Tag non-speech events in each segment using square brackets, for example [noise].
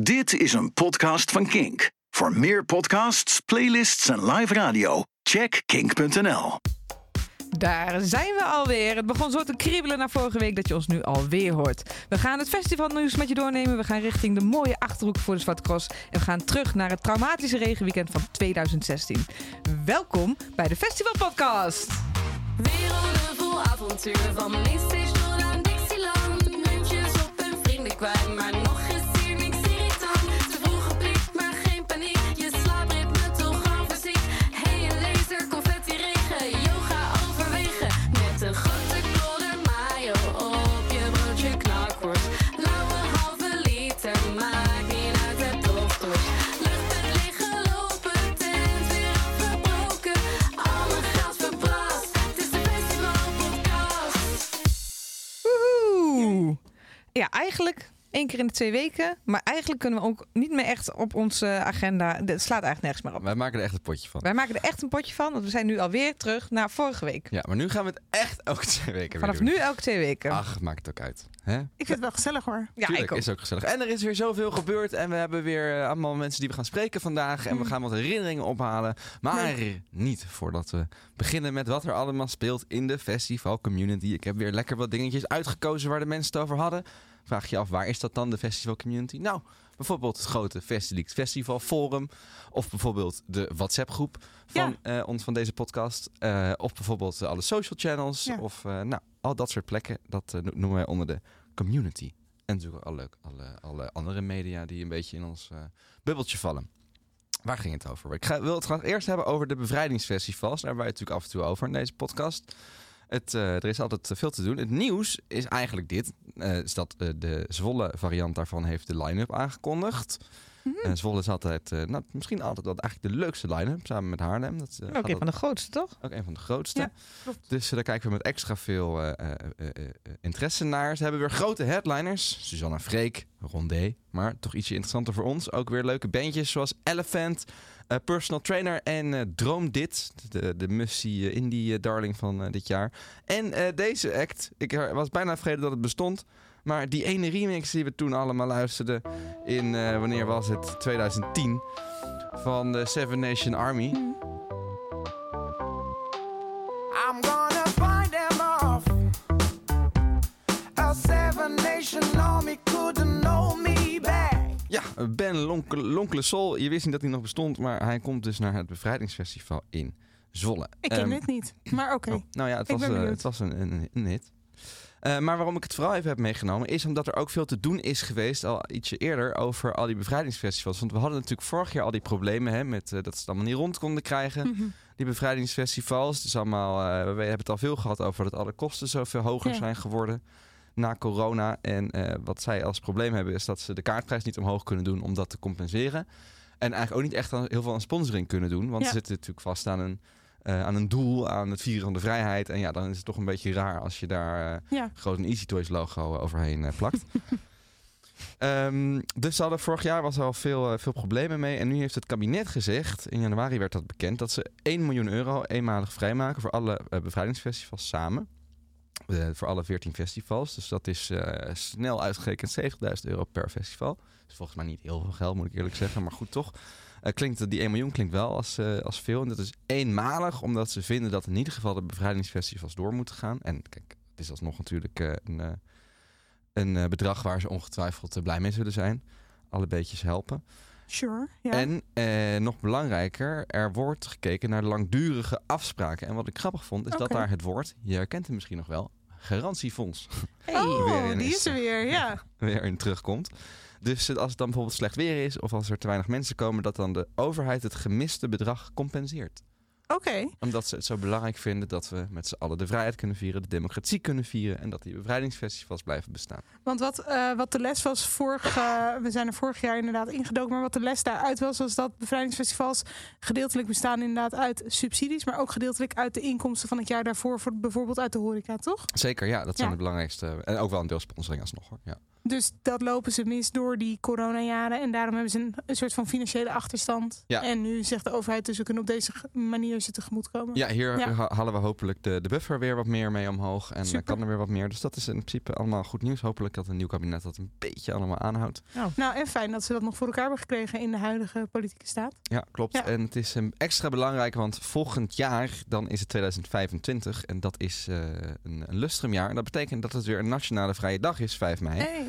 Dit is een podcast van Kink. Voor meer podcasts, playlists en live radio, check kink.nl. Daar zijn we alweer. Het begon zo te kriebelen na vorige week dat je ons nu alweer hoort. We gaan het festivalnieuws met je doornemen. We gaan richting de mooie Achterhoek voor de Zwarte Cross. En we gaan terug naar het traumatische regenweekend van 2016. Welkom bij de Festival Podcast. Werelden vol Van Mainstation aan Dixieland Muntjes op hun vrienden kwijt Maar nog Ja, eigenlijk één keer in de twee weken. Maar eigenlijk kunnen we ook niet meer echt op onze agenda. Het slaat eigenlijk nergens meer op. Wij maken er echt een potje van. Wij maken er echt een potje van, want we zijn nu alweer terug naar vorige week. Ja, maar nu gaan we het echt elke twee weken Vanaf weer doen. nu elke twee weken. Ach, maakt het ook uit. Hè? Ik vind het wel gezellig hoor. ja, Tuurlijk, ik ook. is ook gezellig. En er is weer zoveel gebeurd. En we hebben weer eh, allemaal mensen die we gaan spreken vandaag. Mm. En we gaan wat herinneringen ophalen. Maar niet voordat we beginnen met wat er allemaal speelt in de festival community. Ik heb weer lekker wat dingetjes uitgekozen waar de mensen het over hadden. Vraag je af, waar is dat dan, de festival community? Nou, bijvoorbeeld het grote Festival Forum. Of bijvoorbeeld de WhatsApp groep van, eh, ons, van deze podcast. Eh, of bijvoorbeeld alle social channels. Ja. Of eh, nou, al dat soort plekken. Dat no- noemen wij onder de community. En natuurlijk alle, alle, alle andere media die een beetje in ons bubbeltje vallen. Waar ging het over? Ik ga, wil het graag eerst hebben over de bevrijdingsfestivals. Daar hebben wij het natuurlijk af en toe over in deze podcast. Het, eh, er is altijd veel te doen. Het nieuws is eigenlijk dit. eh, is dat eh, de Zwolle variant daarvan heeft de line-up aangekondigd. Eh, Zwolle is altijd, eh, nou, misschien altijd wel eigenlijk de leukste line-up. Samen met Haarlem. Dat, eh, ook een dat- van de grootste, toch? ook een van de grootste. Ja. Dus eh, daar kijken we met extra veel eh, eh, eh, eh, interesse naar. Ze hebben weer grote headliners. Susanna Freek, Rondé. Maar toch ietsje interessanter voor ons. Ook weer leuke bandjes zoals Elephant, eh, Personal Trainer en eh, Droom Dit. De, de eh, Indie eh, darling van eh, dit jaar. En eh, deze act, ik eh, was bijna vergeten dat het bestond. Maar die ene remix die we toen allemaal luisterden in, eh, wanneer was het? 2010. Van de Seven Nation Army. Ben Lonke- Lonkele Sol. Je wist niet dat hij nog bestond, maar hij komt dus naar het bevrijdingsfestival in Zwolle. Ik ken Ehm, dit niet. Maar oké. oh, nou ja, het was, eh, het was een, een, een hit. Eh, maar waarom ik het vooral even heb meegenomen, is omdat er ook veel te doen is geweest, al ietsje eerder, over al die bevrijdingsfestivals. Want we hadden natuurlijk vorig jaar al die problemen hè, met eh, dat ze het allemaal niet rond konden krijgen, Mhm. die bevrijdingsfestivals. Het is allemaal, we hebben het al veel gehad over dat alle kosten zoveel hoger Ja. zijn geworden na corona. En eh, wat zij als probleem hebben is dat ze de kaartprijs niet omhoog kunnen doen om dat te compenseren. En eigenlijk ook niet echt aan- heel veel aan sponsoring kunnen doen. Want Ja. ze zitten natuurlijk vast aan een, eh, aan een doel, aan het vieren van de vrijheid. En ja, dan is het toch een beetje raar als je daar Ja. groot een Easy Toys logo overheen plakt. [laughs] Ehm, dus hadden vorig jaar was er al veel, veel problemen mee. En nu heeft het kabinet gezegd, in januari werd dat bekend, dat ze 1 miljoen euro eenmalig vrijmaken voor alle bevrijdingsfestivals samen. Eh, voor alle 14 festivals. Dus dat is eh, snel uitgerekend 70.000 euro per festival. Dus volgens mij niet heel veel geld, moet ik eerlijk zeggen. Maar goed, toch. Eh, klinkt, die 1 miljoen klinkt wel als, als veel. En dat is eenmalig, omdat ze vinden dat in ieder geval de bevrijdingsfestivals door moeten gaan. En kijk, het is alsnog natuurlijk een, een bedrag waar ze ongetwijfeld blij mee zullen zijn. Alle beetjes helpen. Sure. Ja. En eh, nog belangrijker, er wordt gekeken naar langdurige afspraken. En wat ik grappig vond, is dat daar het woord, je herkent het misschien nog wel, garantiefonds [laughs] Hey. weer oh, in die is. er weer. Ja. [laughs] weer in terugkomt. Dus als het dan bijvoorbeeld slecht weer is of als er te weinig mensen komen, dat dan de overheid het gemiste bedrag compenseert. Oké. Omdat ze het zo belangrijk vinden dat we met z'n allen de vrijheid kunnen vieren, de democratie kunnen vieren en dat die bevrijdingsfestivals blijven bestaan. Want wat, eh, wat de les was vorig, we zijn er vorig jaar inderdaad ingedoken, maar wat de les daaruit was, was dat bevrijdingsfestivals gedeeltelijk bestaan inderdaad uit subsidies, maar ook gedeeltelijk uit de inkomsten van het jaar daarvoor, voor, bijvoorbeeld uit de horeca, toch? Zeker, ja, dat zijn Ja. de belangrijkste. En ook wel een deel sponsoring alsnog hoor. Ja. Dus dat lopen ze mis door die coronajaren. En daarom hebben ze een, een soort van financiële achterstand. Ja. En nu zegt de overheid dus we kunnen op deze manier ze tegemoet komen. Ja, hier Ja. halen we hopelijk de, de buffer weer wat meer mee omhoog. En Super. kan er weer wat meer. Dus dat is in principe allemaal goed nieuws. Hopelijk dat een nieuw kabinet dat een beetje allemaal aanhoudt. Nou, en fijn dat ze dat nog voor elkaar hebben gekregen in de huidige politieke staat. Ja, klopt. Ja. En het is um, extra belangrijk, want volgend jaar dan is het 2025. En dat is eh, een, een lustrumjaar. En dat betekent dat het weer een nationale vrije dag is, 5 mei. Hey.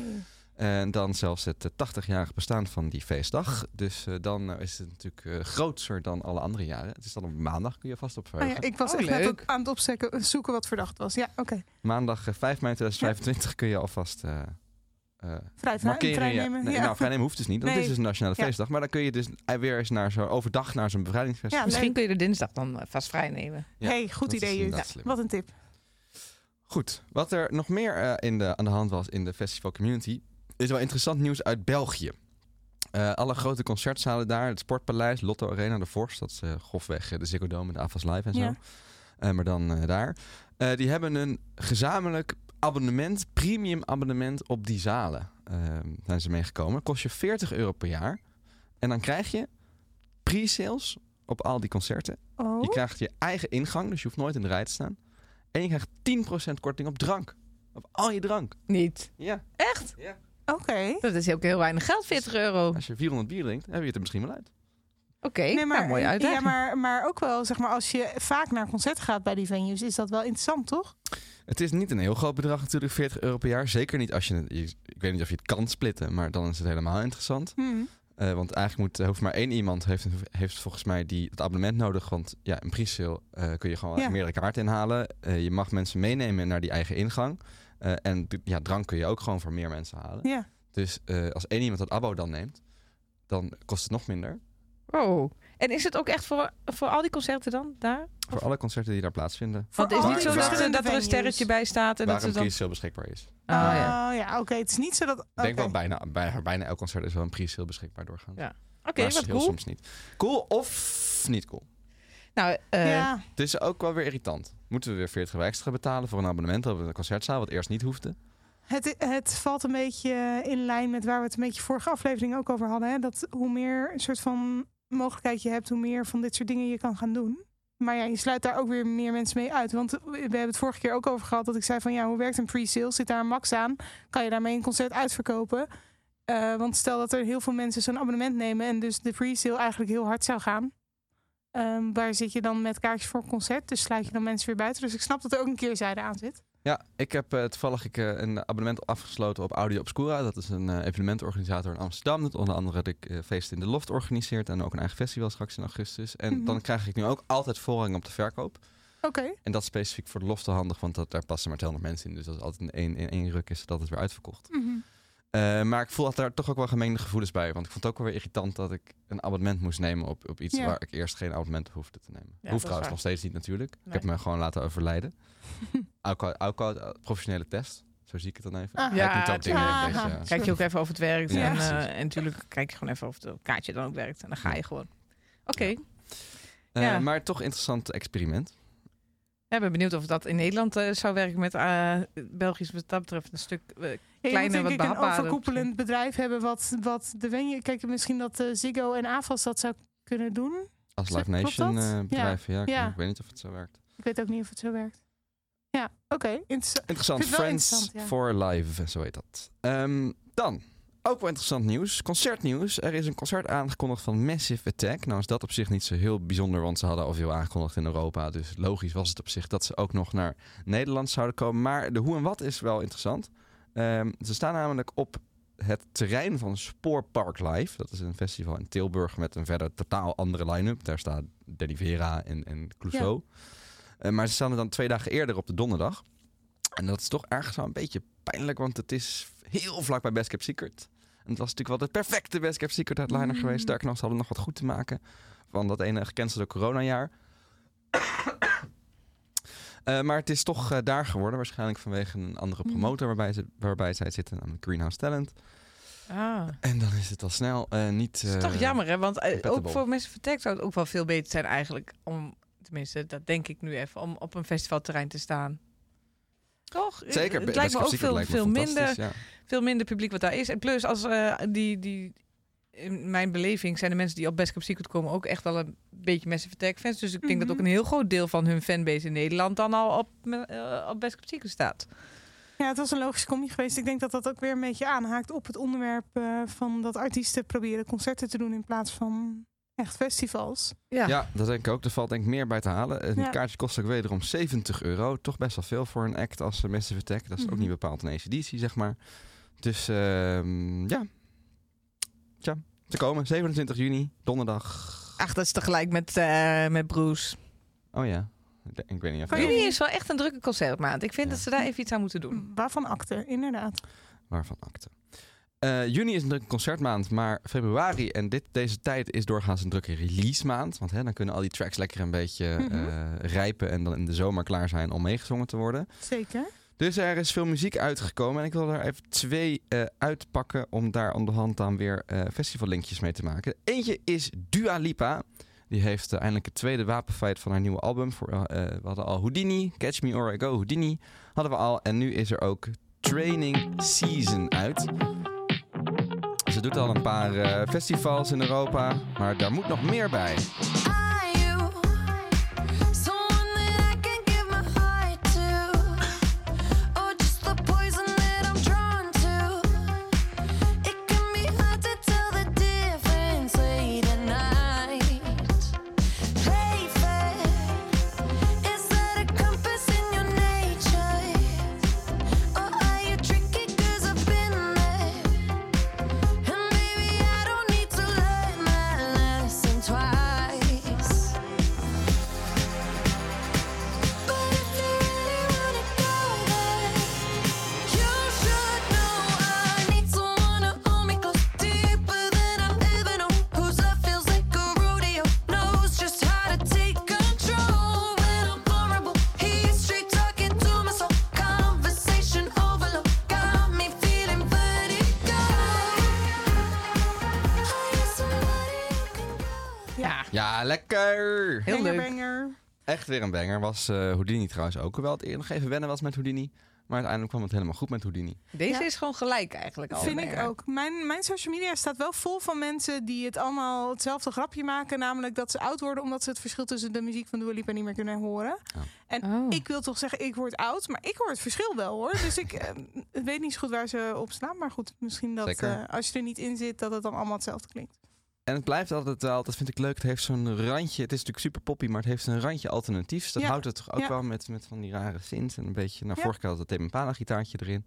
En dan zelfs het eh, 80-jarig bestaan van die feestdag. Dus eh, dan eh, is het natuurlijk eh, groter dan alle andere jaren. Het is dan op maandag, kun je vast op Oh verheugen. ja, ik was Oh, echt net aan het opzetten, zoeken wat verdacht was. Ja, oké. Maandag eh, 5 mei 2025 kun je alvast eh, eh, Vrij, markeren. vrij ja. nemen. Nee, ja. Nou, vrijnemen hoeft dus niet, want het Nee. is dus een nationale Ja. feestdag. Maar dan kun je dus eh, weer eens naar zo overdag naar zo'n bevrijdingsfeest. Ja, Misschien kun je de dinsdag dan eh, vast vrij nemen. Ja, hey, goed dat is idee. Wat een tip. Goed, wat er nog meer eh, in de, aan de hand was in de festival community, is wel interessant nieuws uit België. Eh, alle grote concertzalen daar, het Sportpaleis, Lotto Arena, de Vorst, dat is eh, grofweg de Ziggo Dome, de AFAS Live en zo. Ja. Maar dan daar. Die hebben een gezamenlijk abonnement, premium abonnement op die zalen. eh, zijn ze meegekomen. Kost je 40 euro per jaar. En dan krijg je pre-sales op al die concerten. Oh, Je krijgt je eigen ingang, dus je hoeft nooit in de rij te staan. En je krijgt 10% korting op drank. Op al je drank. Niet. Ja. Echt? ja. oké. Dat is ook heel weinig geld, 40 euro. Oké, Als je 400 bier drinkt, heb je het er misschien wel uit. Nee, maar, nou, mooi uit. ja, maar, maar ook wel, zeg maar, als je vaak naar concerten gaat bij die venues, is dat wel interessant, toch? Het is niet een heel groot bedrag natuurlijk, 40 euro per jaar. Zeker niet als je het... je- Ik weet niet of je het kan splitten, maar dan is het helemaal interessant. Hmm. Eh, want eigenlijk moet, hoeft maar één iemand heeft, heeft volgens mij die, het abonnement nodig. Want ja, een pre-sale eh, kun je gewoon Ja. meerdere kaarten inhalen. Eh, je mag mensen meenemen naar die eigen ingang. Eh, en ja, drank kun je ook gewoon voor meer mensen halen. Ja. Dus eh, als één iemand dat abo dan neemt, dan kost het nog minder. Oh. En is het ook echt voor, voor al die concerten dan daar? Voor alle concerten die daar plaatsvinden. Want het is niet zo dat, er- dat er een sterretje bij staat en Waar dat dan... pre-sale beschikbaar is. Oh, ja. Oh, ja, oké. Het is niet zo dat... Ik denk wel bijna, bijna, bijna elk concert is wel een pre-sale beschikbaar doorgaan. Ja. Oké, maar wat heel cool. soms niet. Cool of niet cool? Nou, eh, ja, Het is ook wel weer irritant. Moeten we weer 40 euro extra betalen voor een abonnement op een concertzaal, wat eerst niet hoefde? het, het valt een beetje in lijn met waar we het een beetje vorige aflevering ook over hadden. Hè? Dat hoe meer een soort van mogelijkheid je hebt, hoe meer van dit soort dingen je kan gaan doen. Maar ja, je sluit daar ook weer meer mensen mee uit. Want we hebben het vorige keer ook over gehad dat ik zei van ja, hoe werkt een pre-sale? Zit daar een max aan? Kan je daarmee een concert uitverkopen? Eh, want stel dat er heel veel mensen zo'n abonnement nemen en dus de pre-sale eigenlijk heel hard zou gaan. Ehm, waar zit je dan met kaartjes voor een concert? Dus sluit je dan mensen weer buiten. Dus ik snap dat er ook een keerzijde aan zit. Ja, ik heb eh, toevallig ik, eh, een abonnement afgesloten op Audio Obscura. Dat is een eh, evenementorganisator in Amsterdam. Dat onder andere de eh, feest in de Loft organiseert. En ook een eigen festival straks in augustus. En Mhm. dan krijg ik nu ook altijd voorrang op de verkoop. Oké. En dat is specifiek voor de Loft handig, want dat, daar passen maar 200 mensen in. Dus dat is altijd in één, in één ruk is dat het weer uitverkocht. Mhm. Eh, maar ik voel dat daar toch ook wel gemengde gevoelens bij. Want ik vond het ook wel weer irritant dat ik een abonnement moest nemen op, op iets Ja. waar ik eerst geen abonnement hoefde te nemen. dat Hoeft trouwens nog steeds niet natuurlijk. Ik heb me gewoon laten overlijden. [laughs] Auko- eh, professionele test. Zo zie ik het dan even. Ah. Kijk Ja, beetje, Aha. eh, Kijk je ook even of het werkt. Ja, en, eh, en natuurlijk kijk je gewoon even of het kaartje dan ook werkt. En dan ga je gewoon. Oké. eh, ja. Maar toch interessant experiment. Ja, ik ben benieuwd of dat in Nederland eh, zou werken met eh Belgisch wat dat betreft een stuk je moet wat een overkoepelend bedrijf hebben wat, wat de venue... Kijk, misschien dat eh, Ziggo en AFAS dat zou kunnen doen. Als Live Nation eh, bedrijf. Ja, ik, Ja. ik weet niet of het zo werkt. Ik weet ook niet of het zo werkt. Ja, oké. Interessa- Interessant. Friends interessant, ja. for Live, zo heet dat. Ehm, dan, ook wel interessant nieuws. Concertnieuws. Er is een concert aangekondigd van Massive Attack. Nou is dat op zich niet zo heel bijzonder, want ze hadden al veel aangekondigd in Europa. Dus logisch was het op zich dat ze ook nog naar Nederland zouden komen. Maar de hoe en wat is wel interessant. Ehm, ze staan namelijk op het terrein van Spoorpark Live. Dat is een festival in Tilburg met een verder totaal andere line-up. Daar staat Danny Vera en, en Clouseau. Eh, maar ze staan er dan twee dagen eerder op de donderdag. En dat is toch ergens wel een beetje pijnlijk, want het is heel vlak bij Best Kept Secret. En het was natuurlijk wel de perfecte Best Kept Secret headliner Mm. geweest. Sterker nog, ze hadden nog wat goed te maken van dat ene gecancelde coronajaar. Eh, maar het is toch eh, daar geworden, waarschijnlijk vanwege een andere Mm. promotor waarbij, ze, waarbij zij zitten, namelijk Greenhouse Talent. Ah. En dan is het al snel eh, niet... Dat is toch jammer, hè? Want ook voor mensen vertekt zou het ook wel veel beter zijn eigenlijk om, tenminste, dat denk ik nu even, om op een festivalterrein te staan. toch? Zeker. Het lijkt me ook veel, veel, minder, ja. veel minder publiek wat daar is. En plus, als eh, die, die, in mijn beleving zijn de mensen die op Best Kept Secret komen ook echt wel een beetje Massive Attack fans. Dus ik denk dat Mhm. ook een heel groot deel van hun fanbase in Nederland dan al op, eh, op Best Secret staat. Ja, het was een logische combi geweest. Ik denk dat dat ook weer een beetje aanhaakt op het onderwerp eh, van dat artiesten proberen concerten te doen in plaats van echt festivals. Ja. Ja, dat denk ik ook. Er valt denk ik meer bij te halen. Een Ja. kaartje kost ook wederom 70 euro. Toch best wel veel voor een act als uh, Massive Attack. Dat is ook Mhm. niet bepaald een ACDC, zeg maar. Dus ehm, ja. Tja, te komen. 27 juni, donderdag. Ach, dat is tegelijk met, eh, met Bruce. Oh ja. Ik, ik weet niet of is wel echt een drukke concertmaand. Ik vind Ja. dat ze daar even iets aan moeten doen. Waarvan akte, inderdaad. waarvan akte. Eh, juni is een drukke concertmaand, maar februari en dit, deze tijd is doorgaans een drukke release maand. Want hè, dan kunnen al die tracks lekker een beetje Mhm. eh, rijpen en dan in de zomer klaar zijn om meegezongen te worden. Zeker. Dus er is veel muziek uitgekomen en ik wil er even twee eh, uitpakken om daar aan de hand dan weer eh festivallinkjes mee te maken. Eentje is Dua Lipa. Die heeft eh, eindelijk het tweede wapenfeit van haar nieuwe album. Voor, we hadden al Houdini, Catch Me Or I Go, Houdini hadden we al. En nu is er ook Training Season uit. Ze doet al een paar festivals in Europa, maar daar moet nog meer bij. Echt weer een banger. Was eh, Houdini trouwens ook. Hoewel het eerder nog even wennen was met Houdini. Maar uiteindelijk kwam het helemaal goed met Houdini. Deze Ja. is gewoon gelijk eigenlijk al. Vind ik ook. Mijn, mijn social media staat wel vol van mensen die het allemaal hetzelfde grapje maken. Namelijk dat ze oud worden omdat ze het verschil tussen de muziek van Dua Lipa niet meer kunnen horen. En Oh. ik wil toch zeggen, ik word oud, maar ik hoor het verschil wel hoor. Dus ik [laughs] eh, weet niet zo goed waar ze op staan. Maar goed, misschien dat eh, als je er niet in zit, dat het dan allemaal hetzelfde klinkt. En het blijft altijd wel, dat vind ik leuk, het heeft zo'n randje. Het is natuurlijk super poppy, maar het heeft een randje alternatiefs. Dat Ja. houdt het toch ook Ja. wel met, met van die rare synths en een beetje... Nou, Ja. vorige keer had het Tame Impala gitaartje erin.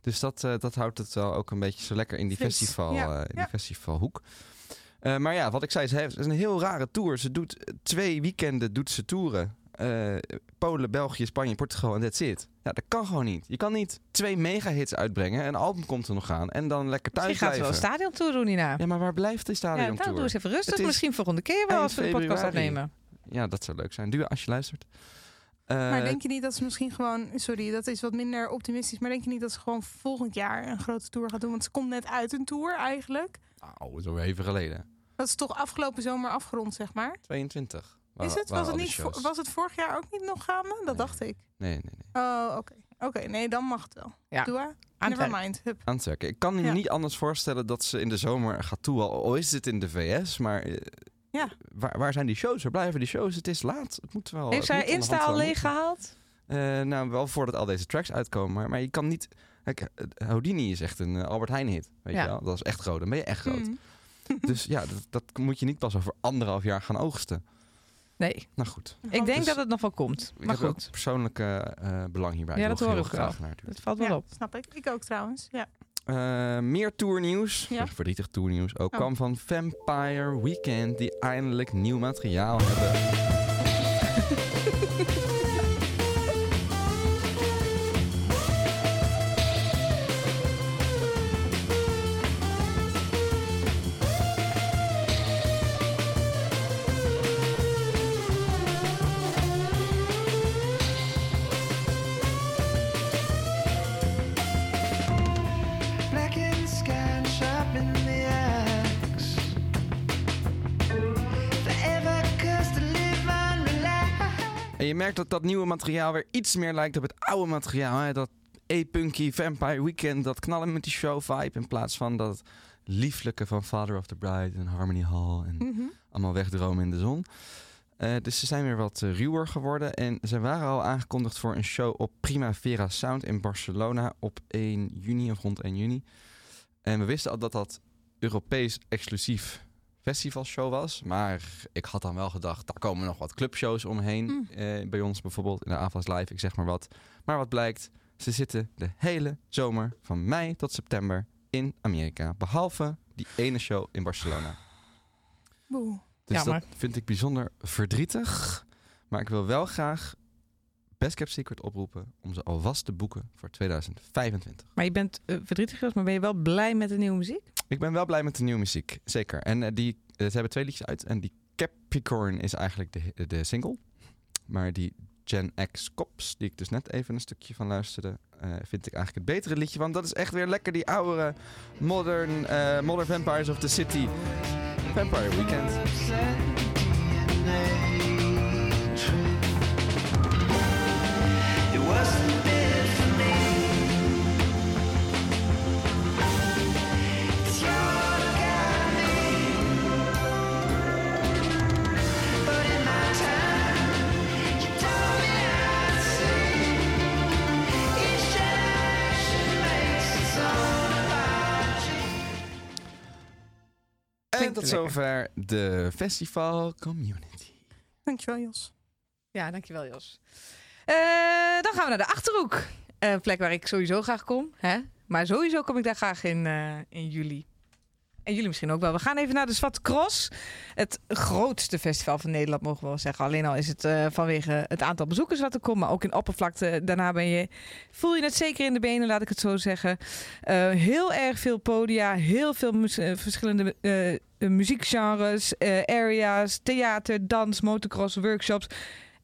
Dus dat, eh, dat houdt het wel ook een beetje zo lekker in die, Fris. festival, eh, in die festivalhoek. Eh, maar ja, wat ik zei, ze heeft, het is een heel rare tour. Ze doet twee weekenden doet ze toeren. Eh, Polen, België, Spanje, Portugal en that's it. Ja, dat kan gewoon niet. Je kan niet twee megahits uitbrengen. Een album komt er nog aan. En dan lekker thuis Misschien gaat ze wel een blijven. stadion toe doen hierna. Ja, maar waar blijft de Ja, stadion nou, doe eens even rustig. Het is Misschien volgende keer wel als we de podcast opnemen. Ja, dat zou leuk zijn. Dua, als je luistert. Eh, Maar denk je niet dat ze misschien gewoon, sorry, dat is wat minder optimistisch. Maar denk je niet dat ze gewoon volgend jaar een grote tour gaat doen? Want ze komt net uit een tour eigenlijk. Nou, zo even geleden. Dat is toch afgelopen zomer afgerond, zeg maar. 22. Is het? Was het, niet, was het vorig jaar ook niet nog gaande? Dat Nee. dacht ik. Nee, nee, nee. Oh, oké. Oké, nee, dan mag het wel. Ja. Dua, never mind. Hup. Het. Ik kan me Ja. niet anders voorstellen dat ze in de zomer gaat toe. Al is het in de VS, maar eh, Ja. waar, waar zijn die shows? Waar blijven die shows? Het is laat. Het moet wel. Heeft zij Insta al wel leeg moeten. gehaald? Eh, nou, wel voordat al deze tracks uitkomen. Maar, maar je kan niet... Kijk, Houdini is echt een eh, Albert Heijn hit. Weet Ja. je wel? Dat is echt groot. Dan ben je echt groot. Mm. [laughs] Dus ja, dat, dat moet je niet pas over anderhalf jaar gaan oogsten. Nee, Nou goed. ik denk Dus- dat het nog wel komt. Ik Maar goed, persoonlijke eh, belang hierbij. Ja, dat hoor ik graag wel. naar het het valt wel Ja, op. snap ik. Ik ook trouwens. Ja. Eh, meer tournieuws, Ja. verdrietig tournieuws ook, Oh. kwam van Vampire Weekend, die eindelijk nieuw materiaal hebben. Merkt dat dat nieuwe materiaal weer iets meer lijkt op het oude materiaal. Hè? Dat A-punky Vampire Weekend, dat knallen met die show vibe. In plaats van dat lieflijke van Father of the Bride en Harmony Hall. En Mhm. allemaal wegdromen in de zon. Eh, dus ze zijn weer wat eh, ruwer geworden. En ze waren al aangekondigd voor een show op Primavera Sound in Barcelona op 1 juni of rond 1 juni. En we wisten al dat dat Europees exclusief festivalshow was. Maar ik had dan wel gedacht, daar komen nog wat clubshows omheen. Mm. Eh, bij ons bijvoorbeeld in de AVAS Live, ik zeg maar wat. Maar wat blijkt, ze zitten de hele zomer van mei tot september in Amerika. Behalve die ene show in Barcelona. Boe. Dus Jammer. dat vind ik bijzonder verdrietig. Maar ik wil wel graag Best Kept Secret oproepen om ze alvast te boeken voor 2025. Maar je bent eh, verdrietig geweest, maar ben je wel blij met de nieuwe muziek? Ik ben wel blij met de nieuwe muziek, zeker. En eh, die, eh, ze hebben twee liedjes uit. En die Capricorn is eigenlijk de, de single. Maar die Gen X Cops, die ik dus net even een stukje van luisterde, eh, vind ik eigenlijk het betere liedje. Want dat is echt weer lekker die oudere modern, modern Vampires of the City Vampire Weekend. En tot zover de festival community. Dankjewel, Jos. Ja, dankjewel Jos. Eh, dan gaan we naar de Achterhoek. Een plek waar ik sowieso graag kom. Hè? Maar sowieso kom ik daar graag in, eh, in juli. En jullie misschien ook wel. We gaan even naar de Zwarte Cross. Het grootste festival van Nederland, mogen we wel zeggen. Alleen al is het eh, vanwege het aantal bezoekers wat er komt. Maar ook in oppervlakte. Daarna ben je, voel je het zeker in de benen, laat ik het zo zeggen. Heel erg veel podia. Heel veel mu- verschillende muziekgenres, eh, areas, theater, dans, motocross, workshops.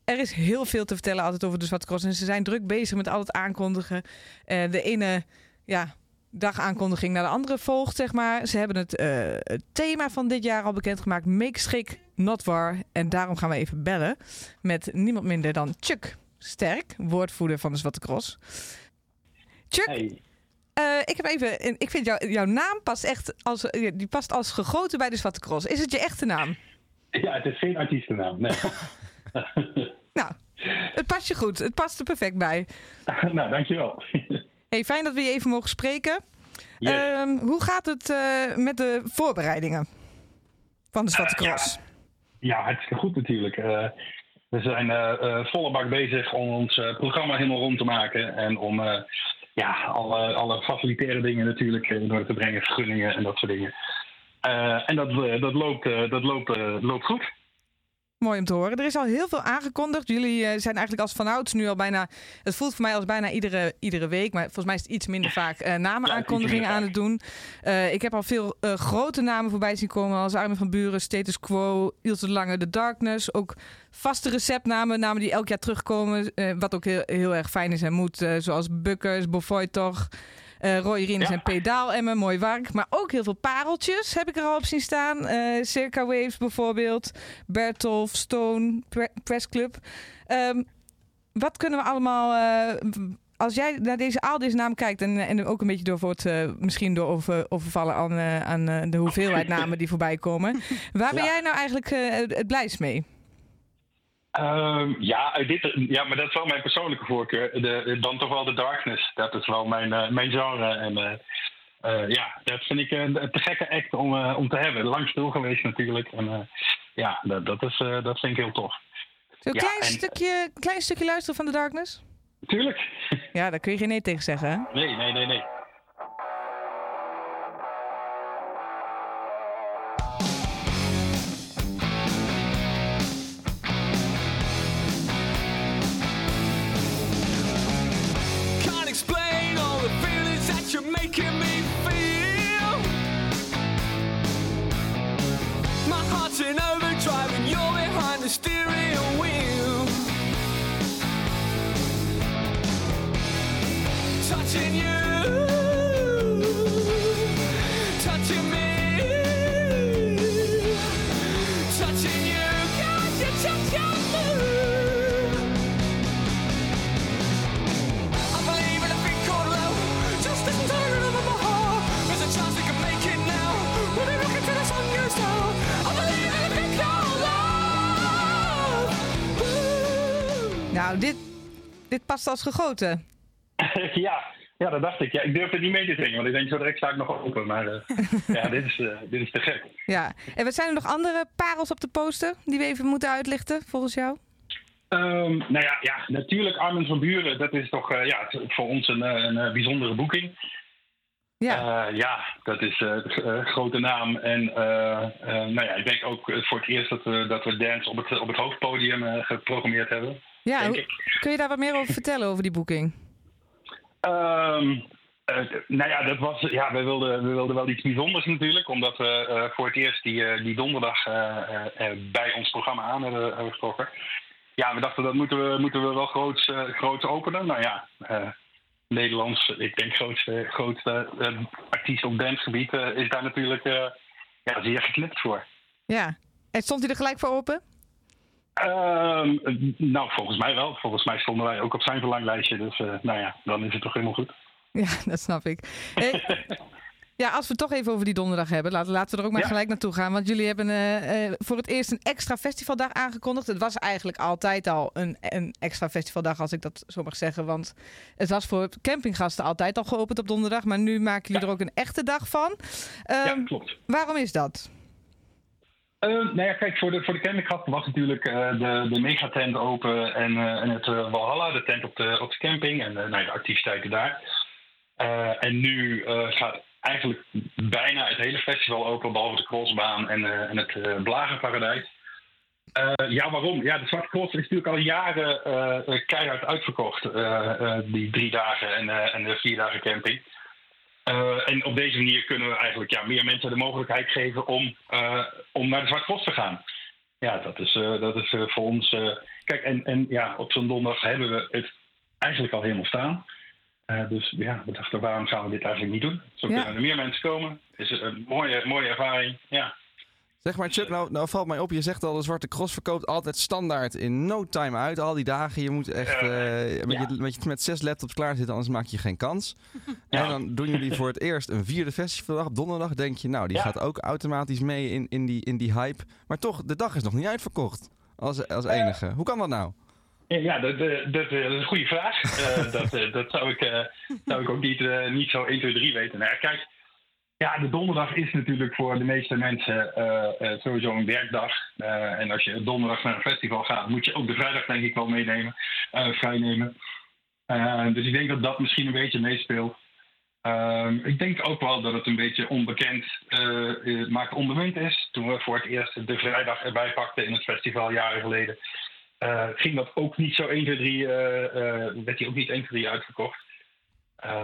Er is heel veel te vertellen altijd over de Zwarte Cross. En ze zijn druk bezig met al het aankondigen. Eh, de ene ja, dagaankondiging naar de andere volgt, zeg maar. Ze hebben het, eh, thema van dit jaar al bekendgemaakt. Make schik, not war. En daarom gaan we even bellen met niemand minder dan Chuck Sterk, woordvoerder van de Zwarte Cross. Chuck. Eh, ik heb even, en ik vind jou, jouw naam past echt als, eh, die past als gegoten bij de Zwarte Cross. Is het je echte naam? Ja, het is geen artiestennaam. Nee. [laughs] [laughs] Nou, het past je goed. Het past er perfect bij. [laughs] nou, dankjewel. Hey, fijn dat we je even mogen spreken. Yes. Ehm, hoe gaat het eh, met de voorbereidingen van de Zwarte ja. Cross? Ja, hartstikke goed natuurlijk. We zijn volle bak bezig om ons programma helemaal rond te maken. En om ja, alle, alle facilitaire dingen natuurlijk in orde te brengen, vergunningen en dat soort dingen. Eh, en dat, eh, dat, loopt, eh, dat loopt, eh, loopt goed. Mooi om te horen. Er is al heel veel aangekondigd. Jullie eh, zijn eigenlijk als vanouds nu al bijna... Het voelt voor mij als bijna iedere, iedere week. Maar volgens mij is het iets minder vaak uh, namenaankondigingen minder aan het doen. Uh, ik heb al veel uh, grote namen voorbij zien komen. Als Armin van Buren, Status Quo, Ilse de Lange, The Darkness. Ook vaste receptnamen. Namen die elk jaar terugkomen. Wat ook heel, heel erg fijn is en moet. Zoals Bukkers, Bofoy toch... Uh, Roy Rines ja. en Pedaal Emmen, mooi werk. Maar ook heel veel pareltjes heb ik er al op zien staan. Uh, Circa Waves bijvoorbeeld. Bertolf, Stone, Pre Press Club. Um, wat kunnen we allemaal... Uh, als jij naar deze, al deze namen kijkt en, en ook een beetje door wordt, misschien door over, overvallen aan, aan de hoeveelheid [laughs] namen die voorbij komen. Waar ben ja. jij nou eigenlijk het blijst mee? Uh, ja, dit, ja, maar dat is wel mijn persoonlijke voorkeur. De, dan toch wel de Darkness. Dat is wel mijn, uh, mijn genre. En uh, ja, dat vind ik een te gekke act om, om te hebben. Lang stil geweest natuurlijk. En ja, dat, dat, is, dat vind ik heel tof. Zo'n ja, klein, en, stukje, klein stukje luisteren van de Darkness? Tuurlijk. Ja, daar kun je geen nee tegen zeggen, hè? Nee, nee, nee, nee. Als gegoten. [laughs] ja, ja, dat dacht ik. Ja, ik durfde niet mee te zingen, want ik denk zo direct sta ik nog open. Maar eh, [laughs] ja, dit is, eh, dit is te gek. Ja. En wat zijn er nog andere parels op de poster die we even moeten uitlichten, volgens jou? Ehm, nou ja, ja, natuurlijk Armin van Buren. Dat is toch eh, ja, voor ons een, een, bijzondere boeking. Ja. Ja, dat is een grote naam. En nou ja, ik denk ook voor het eerst dat we, dat we dance op het, op het hoofdpodium geprogrammeerd hebben. Ja kun je daar wat meer over vertellen, over die boeking? Ehm, eh, nou ja, dat was, ja we, wilden, we wilden wel iets bijzonders natuurlijk. Omdat we eh, voor het eerst die, eh, die donderdag bij ons programma aan hebben, hebben getrokken. Ja, we dachten dat moeten we, moeten we wel groots, groots openen. Nou ja, Nederlands, ik denk grootste, grootste artiest op dancegebied eh, is daar natuurlijk ja, zeer geknipt voor. Ja. En stond hij er gelijk voor open? Ehm, nou, volgens mij wel. Volgens mij stonden wij ook op zijn verlanglijstje. Dus eh, nou ja, dan is het toch helemaal goed. [laughs] Ja, dat snap ik. Hey, [laughs] ja, als we het toch even over die donderdag hebben, laten, laten we er ook maar Ja. gelijk naartoe gaan. Want jullie hebben eh, eh, voor het eerst een extra festivaldag aangekondigd. Het was eigenlijk altijd al een, een extra festivaldag, als ik dat zo mag zeggen. Want het was voor campinggasten altijd al geopend op donderdag. Maar nu maken jullie er ook een echte dag van. Ja, Ehm, klopt. waarom is dat? Eh, nou ja, kijk, voor de, voor de campinggasten was natuurlijk eh, de, de megatent open en, eh, en het eh, Valhalla, de tent op de, op de camping en nou, de activiteiten daar. En nu gaat eigenlijk bijna het hele festival open, behalve de crossbaan en, en het Blagenparadijs. Ja, waarom? Ja, de Zwarte Cross is natuurlijk al jaren keihard uitverkocht, die drie dagen en, en de vier dagen camping. Eh, en op deze manier kunnen we eigenlijk ja, meer mensen de mogelijkheid geven om, eh, om naar de Zwarte Cross te gaan. Ja, dat is, eh, dat is voor ons. kijk, en, en ja, op zo'n donderdag hebben we het eigenlijk al helemaal staan. Dus ja, we dachten, waarom gaan we dit eigenlijk niet doen? Zo Ja. kunnen er meer mensen komen. Het is een mooie, mooie ervaring. Ja. Zeg maar, Chuck, nou, nou valt mij op, je zegt al, de Zwarte Cross verkoopt altijd standaard in no time uit. Al die dagen, je moet echt eh, met, ja. je, met, je, met zes laptops klaar zitten, anders maak je geen kans. [laughs] Ja. En dan doen jullie voor het eerst een vierde festivaldag donderdag. Denk je, nou, die Ja. gaat ook automatisch mee in, in, die, in die hype. Maar toch, de dag is nog niet uitverkocht. Als, als enige. Hoe kan dat nou? Ja, dat, dat, dat, eh, dat is een goede vraag. [laughs] Eh, dat, eh, dat zou ik, eh, zou ik ook niet, eh, niet zo 1, 2, 3 weten. Nou kijk, ja, de donderdag is natuurlijk voor de meeste mensen eh, eh, sowieso een werkdag. Eh, en als je donderdag naar een festival gaat, moet je ook de vrijdag denk ik wel meenemen, vrijnemen. Dus ik denk dat dat misschien een beetje meespeelt. Ehm, ik denk ook wel dat het een beetje onbekend maakt onbemind is. Toen we voor het eerst de vrijdag erbij pakten in het festival jaren geleden, ging dat ook niet zo 1, 2, 3, eh, eh, werd die ook niet 1, 2, 3 uitverkocht.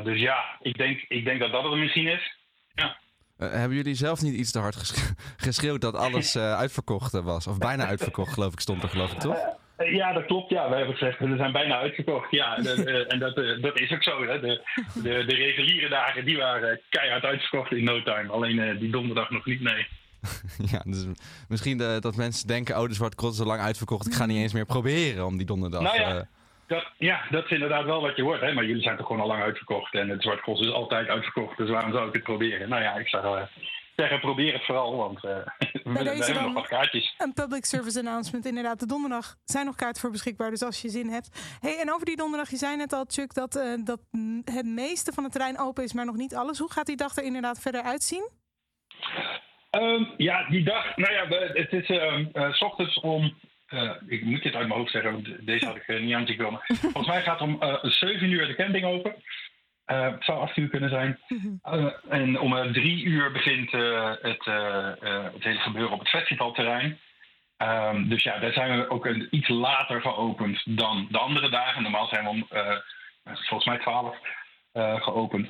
Dus ja, ik denk, ik denk dat dat het misschien is. Eh, hebben jullie zelf niet iets te hard ges- [laughs] geschreeuwd dat alles [laughs] eh, uitverkocht eh, was? Of bijna uitverkocht, geloof ik, stond er, geloof ik, toch? Ja, dat klopt. Ja, wij hebben gezegd, we zijn bijna uitverkocht. Ja, dat, en dat, dat is ook zo. Hè. De, de, de reguliere dagen die waren keihard uitverkocht in no time. Alleen die donderdag nog niet, nee. [laughs] Ja, dus misschien dat mensen denken, oh, de Zwarte Cross is al lang uitverkocht. Ik ga niet eens meer proberen om die donderdag. Nou ja. Dat, ja, dat is inderdaad wel wat je hoort. Hè? Maar jullie zijn toch gewoon al lang uitverkocht. En het Zwarte Cross is altijd uitverkocht. Dus waarom zou ik het proberen? Nou ja, ik zou eh, zeggen, probeer het vooral. Want eh [laughs] we, hebben nog wat kaartjes. Een public service announcement. Inderdaad, de donderdag zijn nog kaarten voor beschikbaar. Dus als je zin hebt. Hey, en over die donderdag, je zei net al, Chuck, dat, eh, dat het meeste van het terrein open is, maar nog niet alles. Hoe gaat die dag er inderdaad verder uitzien? Ehm, ja, die dag. Nou ja, het is ehm eh, s ochtends om. Eh, ik moet dit uit mijn hoofd zeggen, want deze had ik eh, niet aan te komen. [laughs] Volgens mij gaat om eh 7 uur de camping open. Het zou 8 uur kunnen zijn. Eh, en om eh, 3 uur begint het, het hele gebeuren op het festivalterrein. Ehm, dus ja, daar zijn we ook een, iets later geopend dan de andere dagen. Normaal zijn we om, volgens mij 12 eh, geopend.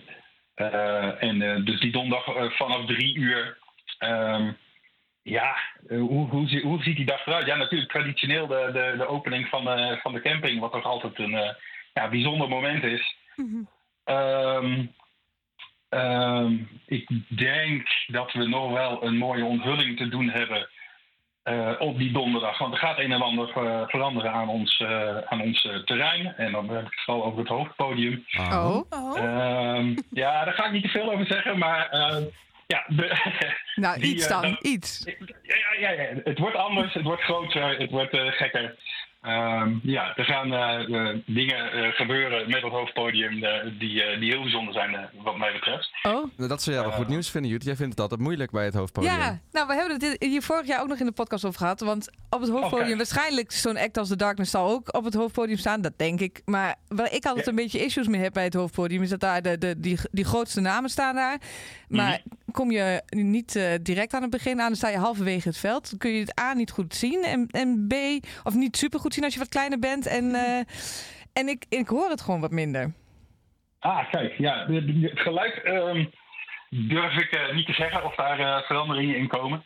En dus die donderdag vanaf 3 uur Ehm, ja, eh, hoe, hoe, zie- hoe ziet die dag eruit? Ja, natuurlijk traditioneel de, de, de opening van de, van de camping, wat toch altijd een eh, ja, bijzonder moment is. Ehm, ehm, ik denk dat we nog wel een mooie onthulling te doen hebben eh, op die donderdag. Want er gaat een en ander eh, veranderen aan ons, eh, aan ons eh, terrein. En dan heb ik het vooral over het hoofdpodium. Oh. Oh. Ehm, ja, daar ga ik niet te veel over zeggen, maar eh, ja, de, [laughs] Nou, Die, iets eh, dan, dat- iets. Ja, ja, ja, ja, het wordt anders, het wordt groter, het wordt eh, gekker. Ehm, ja, er gaan eh, dingen eh, gebeuren met het hoofdpodium die, eh, die heel bijzonder zijn, eh, wat mij betreft. Oh, Dat zou jij wel goed nieuws vinden, Jut. Jij vindt het altijd moeilijk bij het hoofdpodium. ja. Nou, we hebben het hier vorig jaar ook nog in de podcast over gehad. Want op het hoofdpodium, waarschijnlijk zo'n act als The Darkness zal ook op het hoofdpodium staan. Dat denk ik. Maar waar ik altijd Ja. een beetje issues mee heb bij het hoofdpodium, is dat daar de, de, die, die grootste namen staan daar. Maar kom je niet eh, direct aan het begin aan, dan sta je halverwege het veld. Dan kun je het A niet goed zien en, en B, of niet super goed zien als je wat kleiner bent. En, eh, en ik, ik hoor het gewoon wat minder. Ah, kijk, ja, het geluid ehm, durf ik eh, niet te zeggen of daar veranderingen in komen.